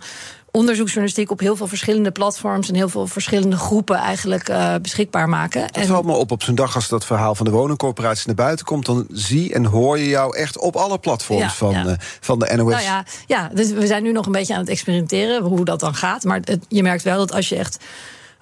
onderzoeksjournalistiek op heel veel verschillende platforms en heel veel verschillende groepen eigenlijk uh, beschikbaar maken.
Het en... valt me op op zo'n dag als dat verhaal van de woningcorporatie naar buiten komt, dan zie en hoor je jou echt op alle platforms ja, van, ja. Uh, van de NOS.
Nou ja, ja, dus we zijn nu nog een beetje aan het experimenteren hoe dat dan gaat. Maar het, je merkt wel dat als je echt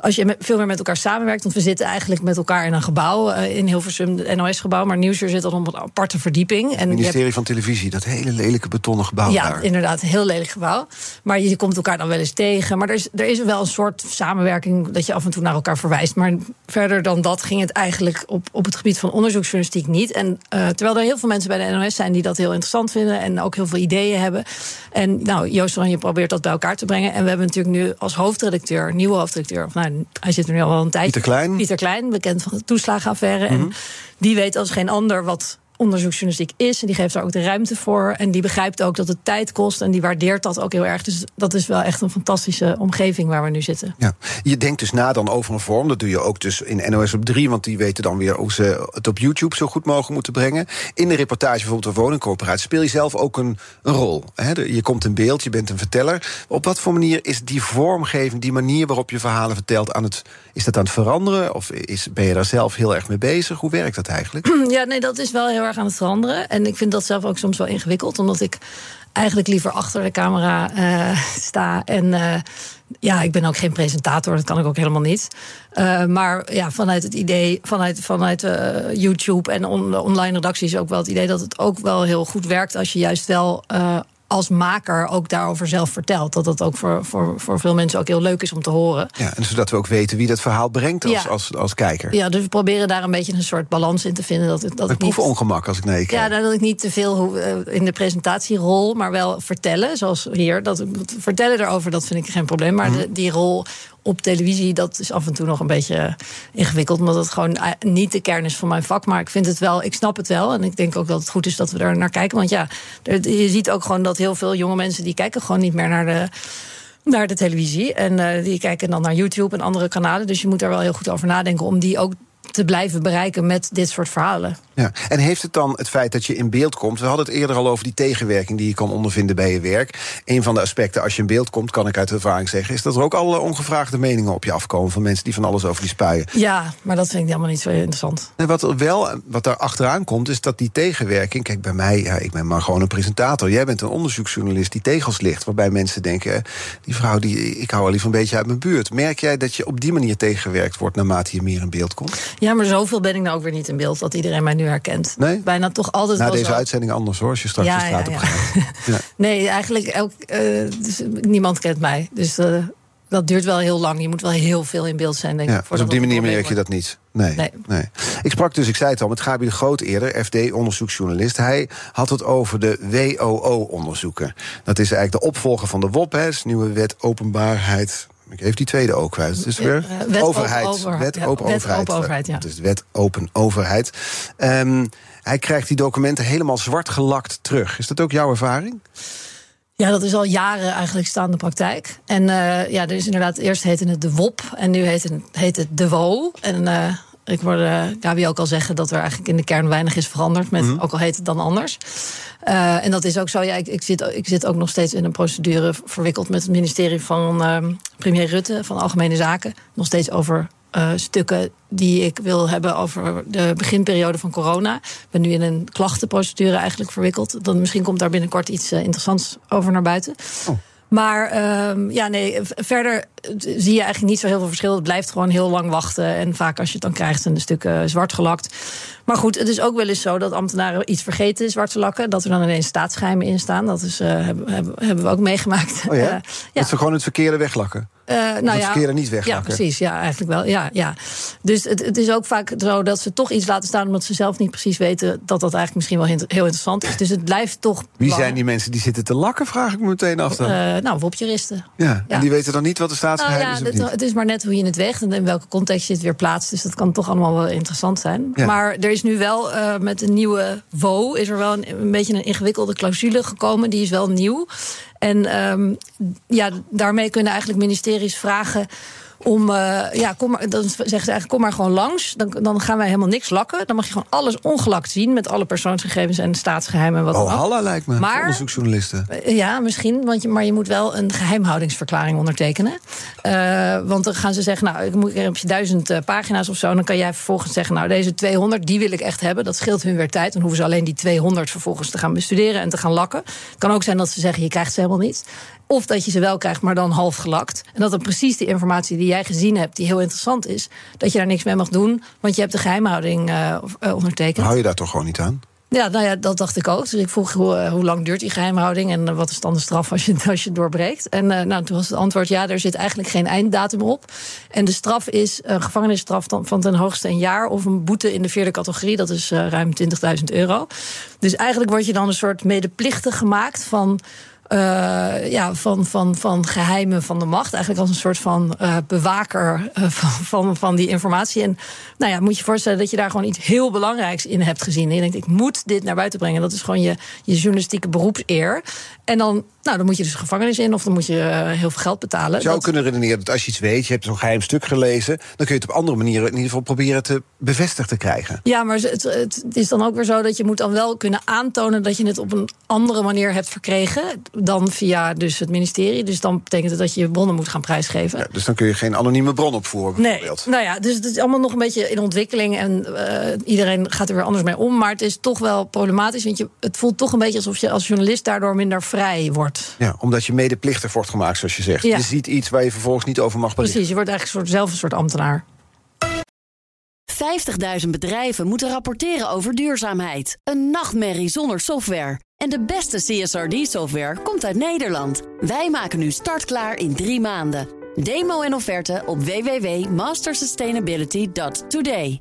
als je veel meer met elkaar samenwerkt. Want we zitten eigenlijk met elkaar in een gebouw uh, in Hilversum, het NOS-gebouw. Maar Nieuwsuur zit dan op een aparte verdieping.
En het ministerie hebt... van Televisie, dat hele lelijke betonnen gebouw.
Ja,
daar.
inderdaad, een heel lelijk gebouw. Maar je komt elkaar dan wel eens tegen. Maar er is, er is wel een soort samenwerking dat je af en toe naar elkaar verwijst. Maar verder dan dat ging het eigenlijk op, op het gebied van onderzoeksjournalistiek niet. En uh, terwijl er heel veel mensen bij de NOS zijn die dat heel interessant vinden en ook heel veel ideeën hebben. En nou, Joost je probeert dat bij elkaar te brengen. En we hebben natuurlijk nu als hoofdredacteur, nieuwe hoofdredacteur, of nou, hij zit er nu al een tijdje.
Pieter Klein.
Pieter Klein, bekend van de toeslagenaffaire. En mhm. die weet als geen ander wat onderzoeksjournalistiek is. En die geeft daar ook de ruimte voor. En die begrijpt ook dat het tijd kost. En die waardeert dat ook heel erg. Dus dat is wel echt een fantastische omgeving waar we nu zitten.
Ja. Je denkt dus na dan over een vorm. Dat doe je ook dus in NOS op 3. Want die weten dan weer hoe ze het op YouTube zo goed mogelijk moeten brengen. In de reportage bijvoorbeeld de woningcorporatie speel je zelf ook een, een rol. Je komt in beeld, je bent een verteller. Op wat voor manier is die vormgeving, die manier waarop je verhalen vertelt, aan het, is dat aan het veranderen? Of is, ben je daar zelf heel erg mee bezig? Hoe werkt dat eigenlijk? *clears throat*
Ja, nee, dat is wel heel erg aan het veranderen. En ik vind dat zelf ook soms wel ingewikkeld, omdat ik eigenlijk liever achter de camera uh, *laughs* sta. En uh, ja, ik ben ook geen presentator, dat kan ik ook helemaal niet. Uh, maar ja, vanuit het idee, vanuit, vanuit YouTube en on, online redacties ook wel het idee dat het ook wel heel goed werkt als je juist wel als maker ook daarover zelf vertelt. Dat dat ook voor, voor, voor veel mensen ook heel leuk is om te horen.
Ja, en zodat we ook weten wie dat verhaal brengt als, als, als kijker.
Ja, dus we proberen daar een beetje een soort balans in te vinden. Dat, dat
ik proef ongemak als ik nee
Ja, nou, dat ik niet te veel uh, in de presentatierol, maar wel vertellen. Zoals hier. Dat, vertellen erover, dat vind ik geen probleem. Maar mhm. die rol op televisie, dat is af en toe nog een beetje ingewikkeld. Omdat het gewoon eh, niet de kern is van mijn vak. Maar ik vind het wel, ik snap het wel. En ik denk ook dat het goed is dat we er naar kijken. Want ja, je ziet ook gewoon dat heel veel jonge mensen die kijken gewoon niet meer naar de naar de televisie. En uh, die kijken dan naar YouTube en andere kanalen. Dus je moet daar wel heel goed over nadenken om die ook te blijven bereiken met dit soort verhalen.
Ja. En heeft het dan het feit dat je in beeld komt... we hadden het eerder al over die tegenwerking die je kan ondervinden bij je werk. Een van de aspecten als je in beeld komt, kan ik uit ervaring zeggen... is dat er ook alle ongevraagde meningen op je afkomen... van mensen die van alles over die spuien.
Ja, maar dat vind ik helemaal niet zo interessant.
En wat er wel, wat daar achteraan komt, is dat die tegenwerking... kijk, bij mij, ja, ik ben maar gewoon een presentator. Jij bent een onderzoeksjournalist die tegels ligt... waarbij mensen denken, die vrouw, die, ik hou al liever een beetje uit mijn buurt. Merk jij dat je op die manier tegengewerkt wordt... naarmate je meer in beeld komt?
Ja, maar zoveel ben ik nou ook weer niet in beeld... dat iedereen mij nu herkent.
Nee?
Bijna toch altijd
Na deze uitzending anders hoor, als je straks de straat op gaat. *laughs*
nee, eigenlijk elk, uh, dus niemand kent mij. Dus uh, dat duurt wel heel lang. Je moet wel heel veel in beeld zijn, denk ik.
Dus op die manier merk je dat niet? Nee, nee, nee. Ik sprak dus, ik zei het al, met Gabi de Groot eerder, FD-onderzoeksjournalist. Hij had het over de WOO-onderzoeken. Dat is eigenlijk de opvolger van de WOP, hè, nieuwe wet openbaarheid ik heeft die tweede ook kwijt. Het is weer
wet overheid. Over,
wet open
wet
overheid.
Open overheid ja.
Het is de wet open overheid. Um, hij krijgt die documenten helemaal zwart gelakt terug. Is dat ook jouw ervaring?
Ja, dat is al jaren eigenlijk staande praktijk. En uh, ja, er is inderdaad, eerst heette het de WOP en nu heet het, heet het de WO. En uh, ik hoorde Gabi ook al zeggen dat er eigenlijk in de kern weinig is veranderd. Met, mm Ook al heet het dan anders. Uh, en dat is ook zo. Ja, ik, ik, zit, ik zit ook nog steeds in een procedure verwikkeld met het ministerie van uh, premier Rutte van Algemene Zaken. Nog steeds over uh, stukken die ik wil hebben over de beginperiode van corona. Ik ben nu in een klachtenprocedure eigenlijk verwikkeld. Dan misschien komt daar binnenkort iets interessants over naar buiten. Oh. Maar uh, ja, nee, verder zie je eigenlijk niet zo heel veel verschil. Het blijft gewoon heel lang wachten. En vaak als je het dan krijgt, zijn de stukken zwart gelakt. Maar goed, het is ook wel eens zo dat ambtenaren iets vergeten zwart te lakken. Dat er dan ineens staatsgeheimen in staan. Dat is, uh, hebben, hebben, we ook meegemaakt.
Oh ja? Uh, *laughs* ja. Dat ze gewoon het verkeerde weglakken? Uh, nou het ja, verkeerde niet weglakken?
Ja, precies. Ja, eigenlijk wel. Ja, ja. Dus het, het is ook vaak zo dat ze toch iets laten staan... omdat ze zelf niet precies weten dat dat eigenlijk misschien wel heel interessant is. Dus het blijft toch...
Wie zijn die mensen die zitten te lakken, vraag ik me meteen af dan.
Uh, nou, wopjuristen.
Ja, ja, en die weten dan niet wat de staatsgeheim
nou,
ja, is
het, het, is maar net hoe je het weegt en in welke context je het weer plaatst. Dus dat kan toch allemaal wel interessant zijn. Ja. Maar er is nu wel uh, met een nieuwe WO... is er wel een, een beetje een ingewikkelde clausule gekomen. Die is wel nieuw. En um, ja, daarmee kunnen eigenlijk ministeries vragen om, uh, ja, kom maar, dan zeggen ze eigenlijk, kom maar gewoon langs. Dan, dan gaan wij helemaal niks lakken. Dan mag je gewoon alles ongelakt zien met alle persoonsgegevens en staatsgeheimen en wat
oh, Halla lijkt me, maar, onderzoeksjournalisten.
Uh, ja, misschien, want je, maar je moet wel een geheimhoudingsverklaring ondertekenen. Uh, want dan gaan ze zeggen, nou, ik moet heb je duizend pagina's of zo. Dan kan jij vervolgens zeggen, nou, deze 200, die wil ik echt hebben. Dat scheelt hun weer tijd. Dan hoeven ze alleen die 200 vervolgens te gaan bestuderen en te gaan lakken. Het kan ook zijn dat ze zeggen, je krijgt ze helemaal niet. Of dat je ze wel krijgt, maar dan half gelakt. En dat dan precies die informatie die jij gezien hebt, die heel interessant is, dat je daar niks mee mag doen, want je hebt de geheimhouding uh, ondertekend.
Hou je daar toch gewoon niet aan?
Ja, nou ja, dat dacht ik ook. Dus ik vroeg hoe, eh, hoe lang duurt die geheimhouding en eh, wat is dan de straf als je, *laughs* als je het doorbreekt. En uh, nou, toen was het antwoord: ja, er zit eigenlijk geen einddatum op. En de straf is een gevangenisstraf van ten hoogste een jaar of een boete in de vierde categorie, dat is uh, ruim 20.000 euro. Dus eigenlijk word je dan een soort medeplichtig gemaakt van uh, ja, van, van, van geheimen van de macht. Eigenlijk als een soort van uh, bewaker uh, van, van, van die informatie. En nou ja, moet je je voorstellen dat je daar gewoon iets heel belangrijks in hebt gezien. En je denkt, ik moet dit naar buiten brengen. Dat is gewoon je, je journalistieke beroepseer. En dan, nou, dan moet je dus gevangenis in of dan moet je heel veel geld betalen.
Je zou
dat...
kunnen redeneren dat als je iets weet, je hebt zo'n geheim stuk gelezen, dan kun je het op andere manieren in ieder geval proberen te bevestigd te krijgen.
Ja, maar het, het is dan ook weer zo dat je moet dan wel kunnen aantonen dat je het op een andere manier hebt verkregen dan via dus het ministerie. Dus dan betekent het dat je je bronnen moet gaan prijsgeven.
Ja, dus dan kun je geen anonieme bron opvoeren, bijvoorbeeld.
Nee, nou ja, dus het is allemaal nog een beetje in ontwikkeling en uh, iedereen gaat er weer anders mee om. Maar het is toch wel problematisch, want je, het voelt toch een beetje alsof je als journalist daardoor minder vrij wordt.
Ja, omdat je medeplichtig wordt gemaakt, zoals je zegt. Ja. Je ziet iets waar je vervolgens niet over mag berichten.
Precies, je wordt eigenlijk soort, zelf een soort ambtenaar.
50.000 bedrijven moeten rapporteren over duurzaamheid. Een nachtmerrie zonder software. En de beste CSRD-software komt uit Nederland. Wij maken nu startklaar in drie maanden. Demo en offerte op www.mastersustainability.today.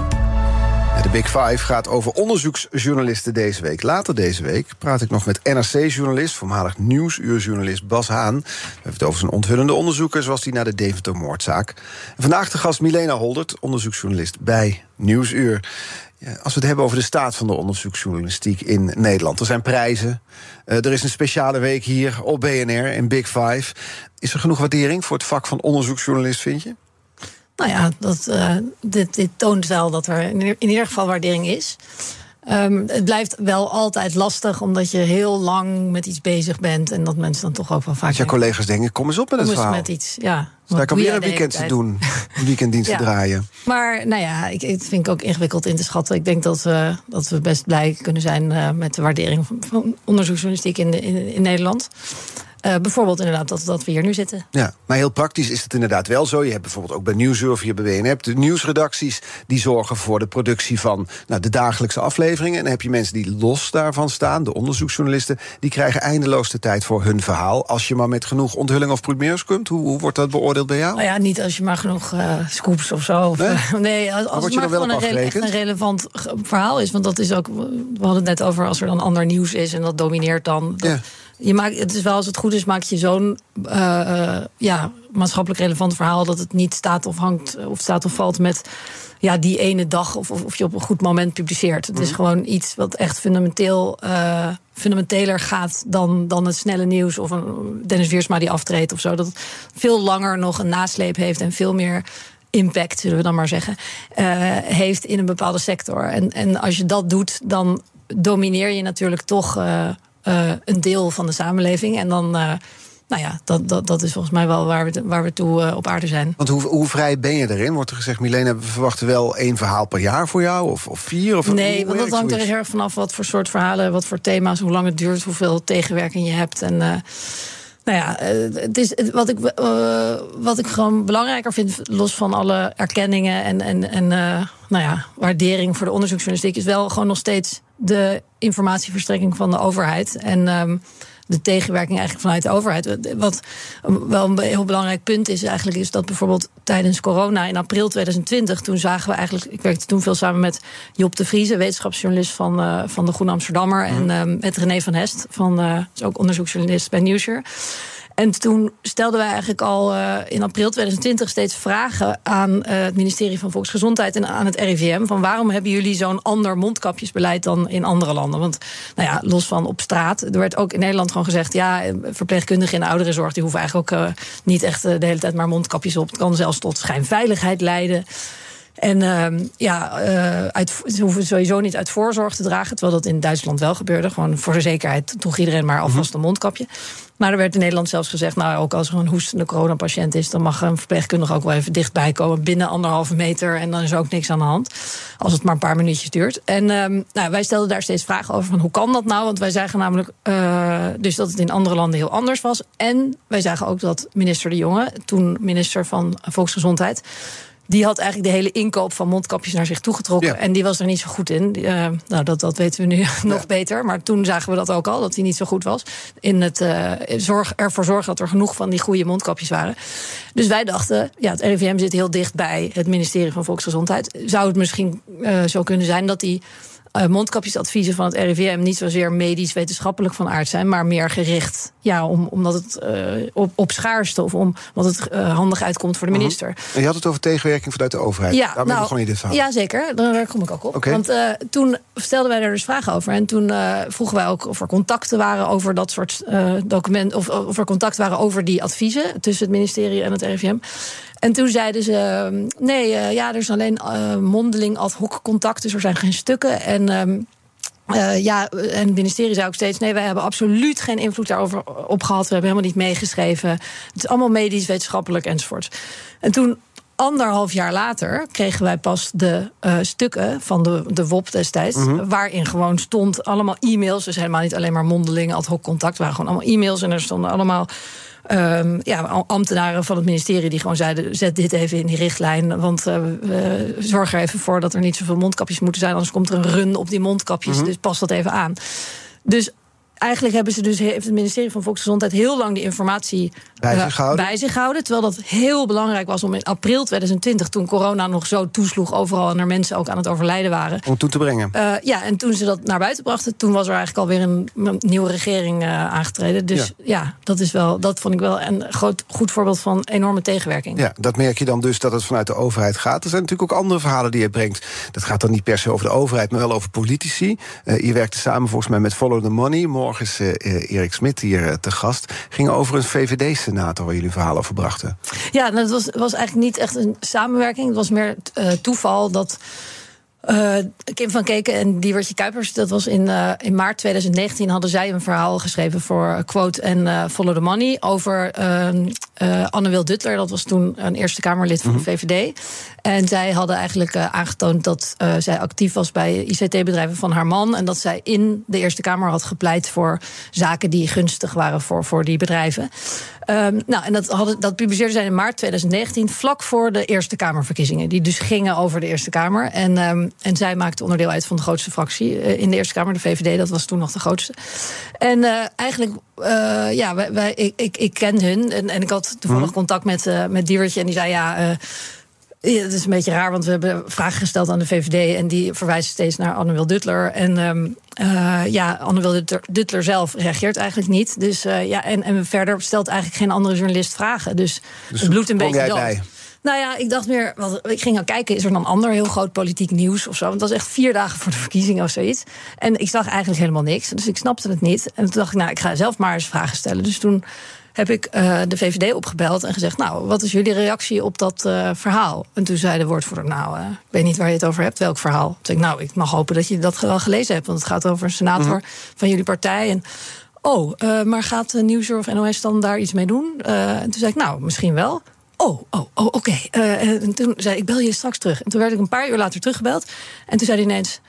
De Big Five gaat over onderzoeksjournalisten deze week. Later deze week praat ik nog met NRC-journalist, voormalig nieuwsuurjournalist Bas Haan. We hebben het over zijn onthullende onderzoeken, zoals die naar de Deventer-moordzaak. En vandaag de gast Milena Holdert, onderzoeksjournalist bij Nieuwsuur. Als we het hebben over de staat van de onderzoeksjournalistiek in Nederland. Er zijn prijzen. Uh, er is een speciale week hier op BNR in Big Five. Is er genoeg waardering voor het vak van onderzoeksjournalist, vind je?
Nou ja, dat, uh, dit, dit, toont wel dat er in ieder geval waardering is. Um, het blijft wel altijd lastig, omdat je heel lang met iets bezig bent. En dat mensen dan toch ook wel vaak.
Als je collega's denken: kom eens op met het verhaal.
met iets, ja.
Sta ik alweer een weekend te doen, een weekenddienst *laughs* ja. te draaien.
Maar nou ja, ik, ik vind ik ook ingewikkeld in te schatten. Ik denk dat we, dat we best blij kunnen zijn uh, met de waardering van, van onderzoeksjournalistiek in, de, in, in Nederland. Uh, bijvoorbeeld inderdaad dat, dat we hier nu zitten.
Ja, maar heel praktisch is het inderdaad wel zo. Je hebt bijvoorbeeld ook bij Nieuwsuur of hier bij WNR... de nieuwsredacties die zorgen voor de productie van nou, de dagelijkse afleveringen. En dan heb je mensen die los daarvan staan, de onderzoeksjournalisten... die krijgen eindeloos de tijd voor hun verhaal... als je maar met genoeg onthulling of primeurs komt. Hoe, hoe wordt dat beoordeeld bij jou?
Nou ja, niet als je maar genoeg uh, scoops of zo. Of,
nee,
nee als, als het maar gewoon een, re echt een relevant verhaal is. Want dat is ook, we hadden het net over als er dan ander nieuws is... en dat domineert dan... Dat,
ja
je maakt, het is wel als het goed is, maak je zo'n uh, uh, ja, maatschappelijk relevant verhaal dat het niet staat of hangt of staat of valt met ja, die ene dag of, of, of je op een goed moment publiceert. Het is
Mhm.
gewoon iets wat echt fundamenteel uh, fundamenteler gaat dan, dan het snelle nieuws of een Dennis Wiersma die aftreedt of zo. Dat het veel langer nog een nasleep heeft en veel meer impact, zullen we dan maar zeggen, uh, heeft in een bepaalde sector. En, en als je dat doet, dan domineer je natuurlijk toch uh, uh, een deel van de samenleving. En dan, uh, nou ja, dat, dat, dat is volgens mij wel waar we, waar we toe uh, op aarde zijn.
Want hoe, hoe vrij ben je erin? Wordt er gezegd, Milena, we verwachten wel één verhaal per jaar voor jou? Of, of vier? Of
nee, want dat hangt er heel erg vanaf wat voor soort verhalen, wat voor thema's, hoe lang het duurt, hoeveel tegenwerking je hebt. En nou ja, het is, wat, ik, uh, wat ik gewoon belangrijker vind, los van alle erkenningen en, en, en uh, nou ja, waardering voor de onderzoeksjournalistiek, is wel gewoon nog steeds de informatieverstrekking van de overheid. En um, de tegenwerking eigenlijk vanuit de overheid. Wat wel een heel belangrijk punt is eigenlijk, is dat bijvoorbeeld tijdens corona in april 2020, toen zagen we eigenlijk, ik werkte toen veel samen met Job de Vrieze, wetenschapsjournalist van, uh, van de Groene Amsterdammer, mm. en uh, met René van Hest, van uh, is ook onderzoeksjournalist bij Nieuwsuur. En toen stelden wij eigenlijk al uh, in april 2020 steeds vragen aan uh, het ministerie van Volksgezondheid en aan het RIVM. Van waarom hebben jullie zo'n ander mondkapjesbeleid dan in andere landen? Want nou ja, los van op straat, er werd ook in Nederland gewoon gezegd: ja, verpleegkundigen in de ouderenzorg die hoeven eigenlijk ook niet echt de hele tijd maar mondkapjes op. Het kan zelfs tot schijnveiligheid leiden. En uh, ja, uh, uit, ze hoeven sowieso niet uit voorzorg te dragen. Terwijl dat in Duitsland wel gebeurde. Gewoon voor de zekerheid droeg iedereen maar alvast een mondkapje. Maar er werd in Nederland zelfs gezegd... nou, ook als er een hoestende coronapatiënt is... dan mag een verpleegkundige ook wel even dichtbij komen... binnen anderhalve meter en dan is er ook niks aan de hand. Als het maar een paar minuutjes duurt. En um, nou, wij stelden daar steeds vragen over van hoe kan dat nou? Want wij zagen namelijk uh, dus dat het in andere landen heel anders was. En wij zagen ook dat minister De Jonge, toen minister van Volksgezondheid die had eigenlijk de hele inkoop van mondkapjes naar zich toegetrokken. Ja. En die was er niet zo goed in. Uh, nou, dat, dat weten we nu *laughs* nog ja. beter. Maar toen zagen we dat ook al, dat hij niet zo goed was. In het uh, zorg, ervoor zorgen dat er genoeg van die goede mondkapjes waren. Dus wij dachten, ja, het RIVM zit heel dicht bij het ministerie van Volksgezondheid. Zou het misschien uh, zo kunnen zijn dat die mondkapjesadviezen van het RIVM niet zozeer medisch-wetenschappelijk van aard zijn, maar meer gericht ja, om, omdat het uh, op, op schaarste of om, omdat het uh, handig uitkomt voor de minister. Uh
-huh. En je had het over tegenwerking vanuit de overheid.
Ja,
Daar
nou,
gewoon in dit verhaal.
Ja, zeker. Daar kom ik ook op.
Okay.
Want toen stelden wij er dus vragen over. En toen vroegen wij ook of er contacten waren over dat soort documenten. Of, of er contacten waren over die adviezen tussen het ministerie en het RIVM. En toen zeiden ze: nee, uh, ja, er is alleen mondeling ad hoc contact, dus er zijn geen stukken. En. Uh, ja, en het ministerie zei ook steeds: nee, wij hebben absoluut geen invloed daarover op gehad. We hebben helemaal niet meegeschreven. Het is allemaal medisch, wetenschappelijk enzovoort. En toen anderhalf jaar later kregen wij pas de uh, stukken van de, de WOP destijds. Mm -hmm. Waarin gewoon stond allemaal e-mails. Dus helemaal niet alleen maar mondeling ad hoc contact. waren gewoon allemaal e-mails. En er stonden allemaal. Um, ja, ambtenaren van het ministerie die gewoon zeiden: zet dit even in die richtlijn. Want uh, we zorgen er even voor dat er niet zoveel mondkapjes moeten zijn. Anders komt er een run op die mondkapjes. Mm -hmm. Dus pas dat even aan. Dus eigenlijk hebben ze dus, heeft het ministerie van Volksgezondheid heel lang die informatie
bij zich, uh,
bij zich gehouden. Terwijl dat heel belangrijk was om in april 2020, toen corona nog zo toesloeg overal en er mensen ook aan het overlijden waren.
Om toe te brengen.
Uh, ja, en toen ze dat naar buiten brachten, toen was er eigenlijk alweer een, een nieuwe regering uh, aangetreden. Dus ja. ja, dat, is wel, dat vond ik wel een groot, goed voorbeeld van enorme tegenwerking.
Ja, dat merk je dan dus dat het vanuit de overheid gaat. Er zijn natuurlijk ook andere verhalen die je brengt. Dat gaat dan niet per se over de overheid, maar wel over politici. je werkte samen volgens mij met Follow the Money. Morgen is uh, Erik Smit hier uh, te gast. Ging over een VVD-senator waar jullie verhaal over brachten.
Ja, dat was, was eigenlijk niet echt een samenwerking. Het was meer toeval dat. Kim van Keken en Diewertje Kuipers, dat was in, in maart 2019, hadden zij een verhaal geschreven voor Quote en Follow the Money over Anne Wil Duttler. Dat was toen een Eerste Kamerlid van de VVD. En zij hadden eigenlijk aangetoond dat zij actief was bij ICT-bedrijven van haar man. En dat zij in de Eerste Kamer had gepleit voor zaken die gunstig waren voor, voor die bedrijven. Um, nou, en dat, hadden, dat publiceerde zij in maart 2019, vlak voor de Eerste Kamerverkiezingen. Die dus gingen over de Eerste Kamer. En, um, en zij maakte onderdeel uit van de grootste fractie uh, in de Eerste Kamer, de VVD. Dat was toen nog de grootste. En uh, eigenlijk, uh, ja, wij, wij, ik, ik, ik ken hun. En, en ik had toevallig mm. contact met, met Diewertje. En die zei, ja... Ja, het is een beetje raar, want we hebben vragen gesteld aan de VVD... en die verwijzen steeds naar Anne-Wil Duttler. En um, uh, ja, Anne-Wil Duttler zelf reageert eigenlijk niet. Dus uh, ja, en, en verder stelt eigenlijk geen andere journalist vragen. Dus, dus het bloedt een beetje dood.
Bij.
Nou ja, ik dacht meer, wat, ik ging al kijken, is er dan ander heel groot politiek nieuws of zo? Want dat was echt vier dagen voor de verkiezingen of zoiets. En ik zag eigenlijk helemaal niks, dus ik snapte het niet. En toen dacht ik, nou, ik ga zelf maar eens vragen stellen. Dus toen heb ik uh, de VVD opgebeld en gezegd: Nou, wat is jullie reactie op dat uh, verhaal? En toen zei de woordvoerder: Nou, uh, ik weet niet waar je het over hebt, welk verhaal. Toen zei ik: Nou, ik mag hopen dat je dat wel gelezen hebt, want het gaat over een senator mm -hmm. van jullie partij. En oh, maar gaat Nieuwsuur of NOS dan daar iets mee doen? en toen zei ik: Nou, misschien wel. Oh, oh, oh oké. Okay. en toen zei Ik bel je straks terug. En toen werd ik een paar uur later teruggebeld. En toen zei hij ineens: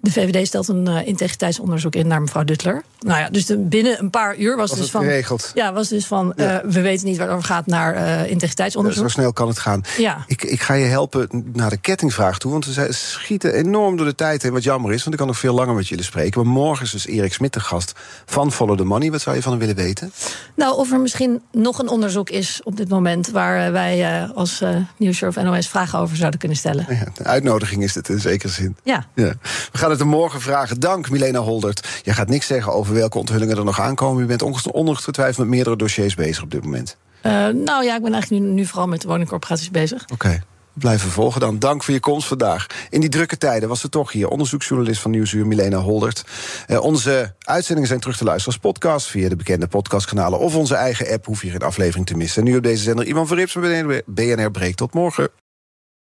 de VVD stelt een uh, integriteitsonderzoek in naar mevrouw Duttler. Nou ja, dus de, binnen een paar uur was,
was
dus
het
van.
geregeld.
Ja, was dus van. Ja. Uh, we weten niet waar het over gaat naar uh, integriteitsonderzoek.
Ja, zo snel kan het gaan.
Ja.
Ik, ik ga je helpen naar de kettingvraag toe. Want we schieten enorm door de tijd heen. Wat jammer is, want ik kan nog veel langer met jullie spreken. Maar morgen is dus Erik Smit de gast van Follow the Money. Wat zou je van hem willen weten?
Nou, of er misschien nog een onderzoek is op dit moment. waar wij als Nieuwsuur of NOS vragen over zouden kunnen stellen.
Ja, de uitnodiging is het in zekere zin.
Ja.
ja. We gaan gaat het er morgen vragen. Dank, Milena Holdert. Je gaat niks zeggen over welke onthullingen er nog aankomen. U bent ongetwijfeld met meerdere dossiers bezig op dit moment.
Uh, nou ja, ik ben eigenlijk nu, nu vooral met de woningcorporaties bezig.
Oké blijven volgen dan. Dank voor je komst vandaag. In die drukke tijden was ze toch hier. Onderzoeksjournalist van Nieuwsuur, Milena Holdert. Eh, onze uitzendingen zijn terug te luisteren als podcast... via de bekende podcastkanalen of onze eigen app. Hoef je geen aflevering te missen. En nu op deze zender Ivan Verrips van BNR Breekt. Tot morgen.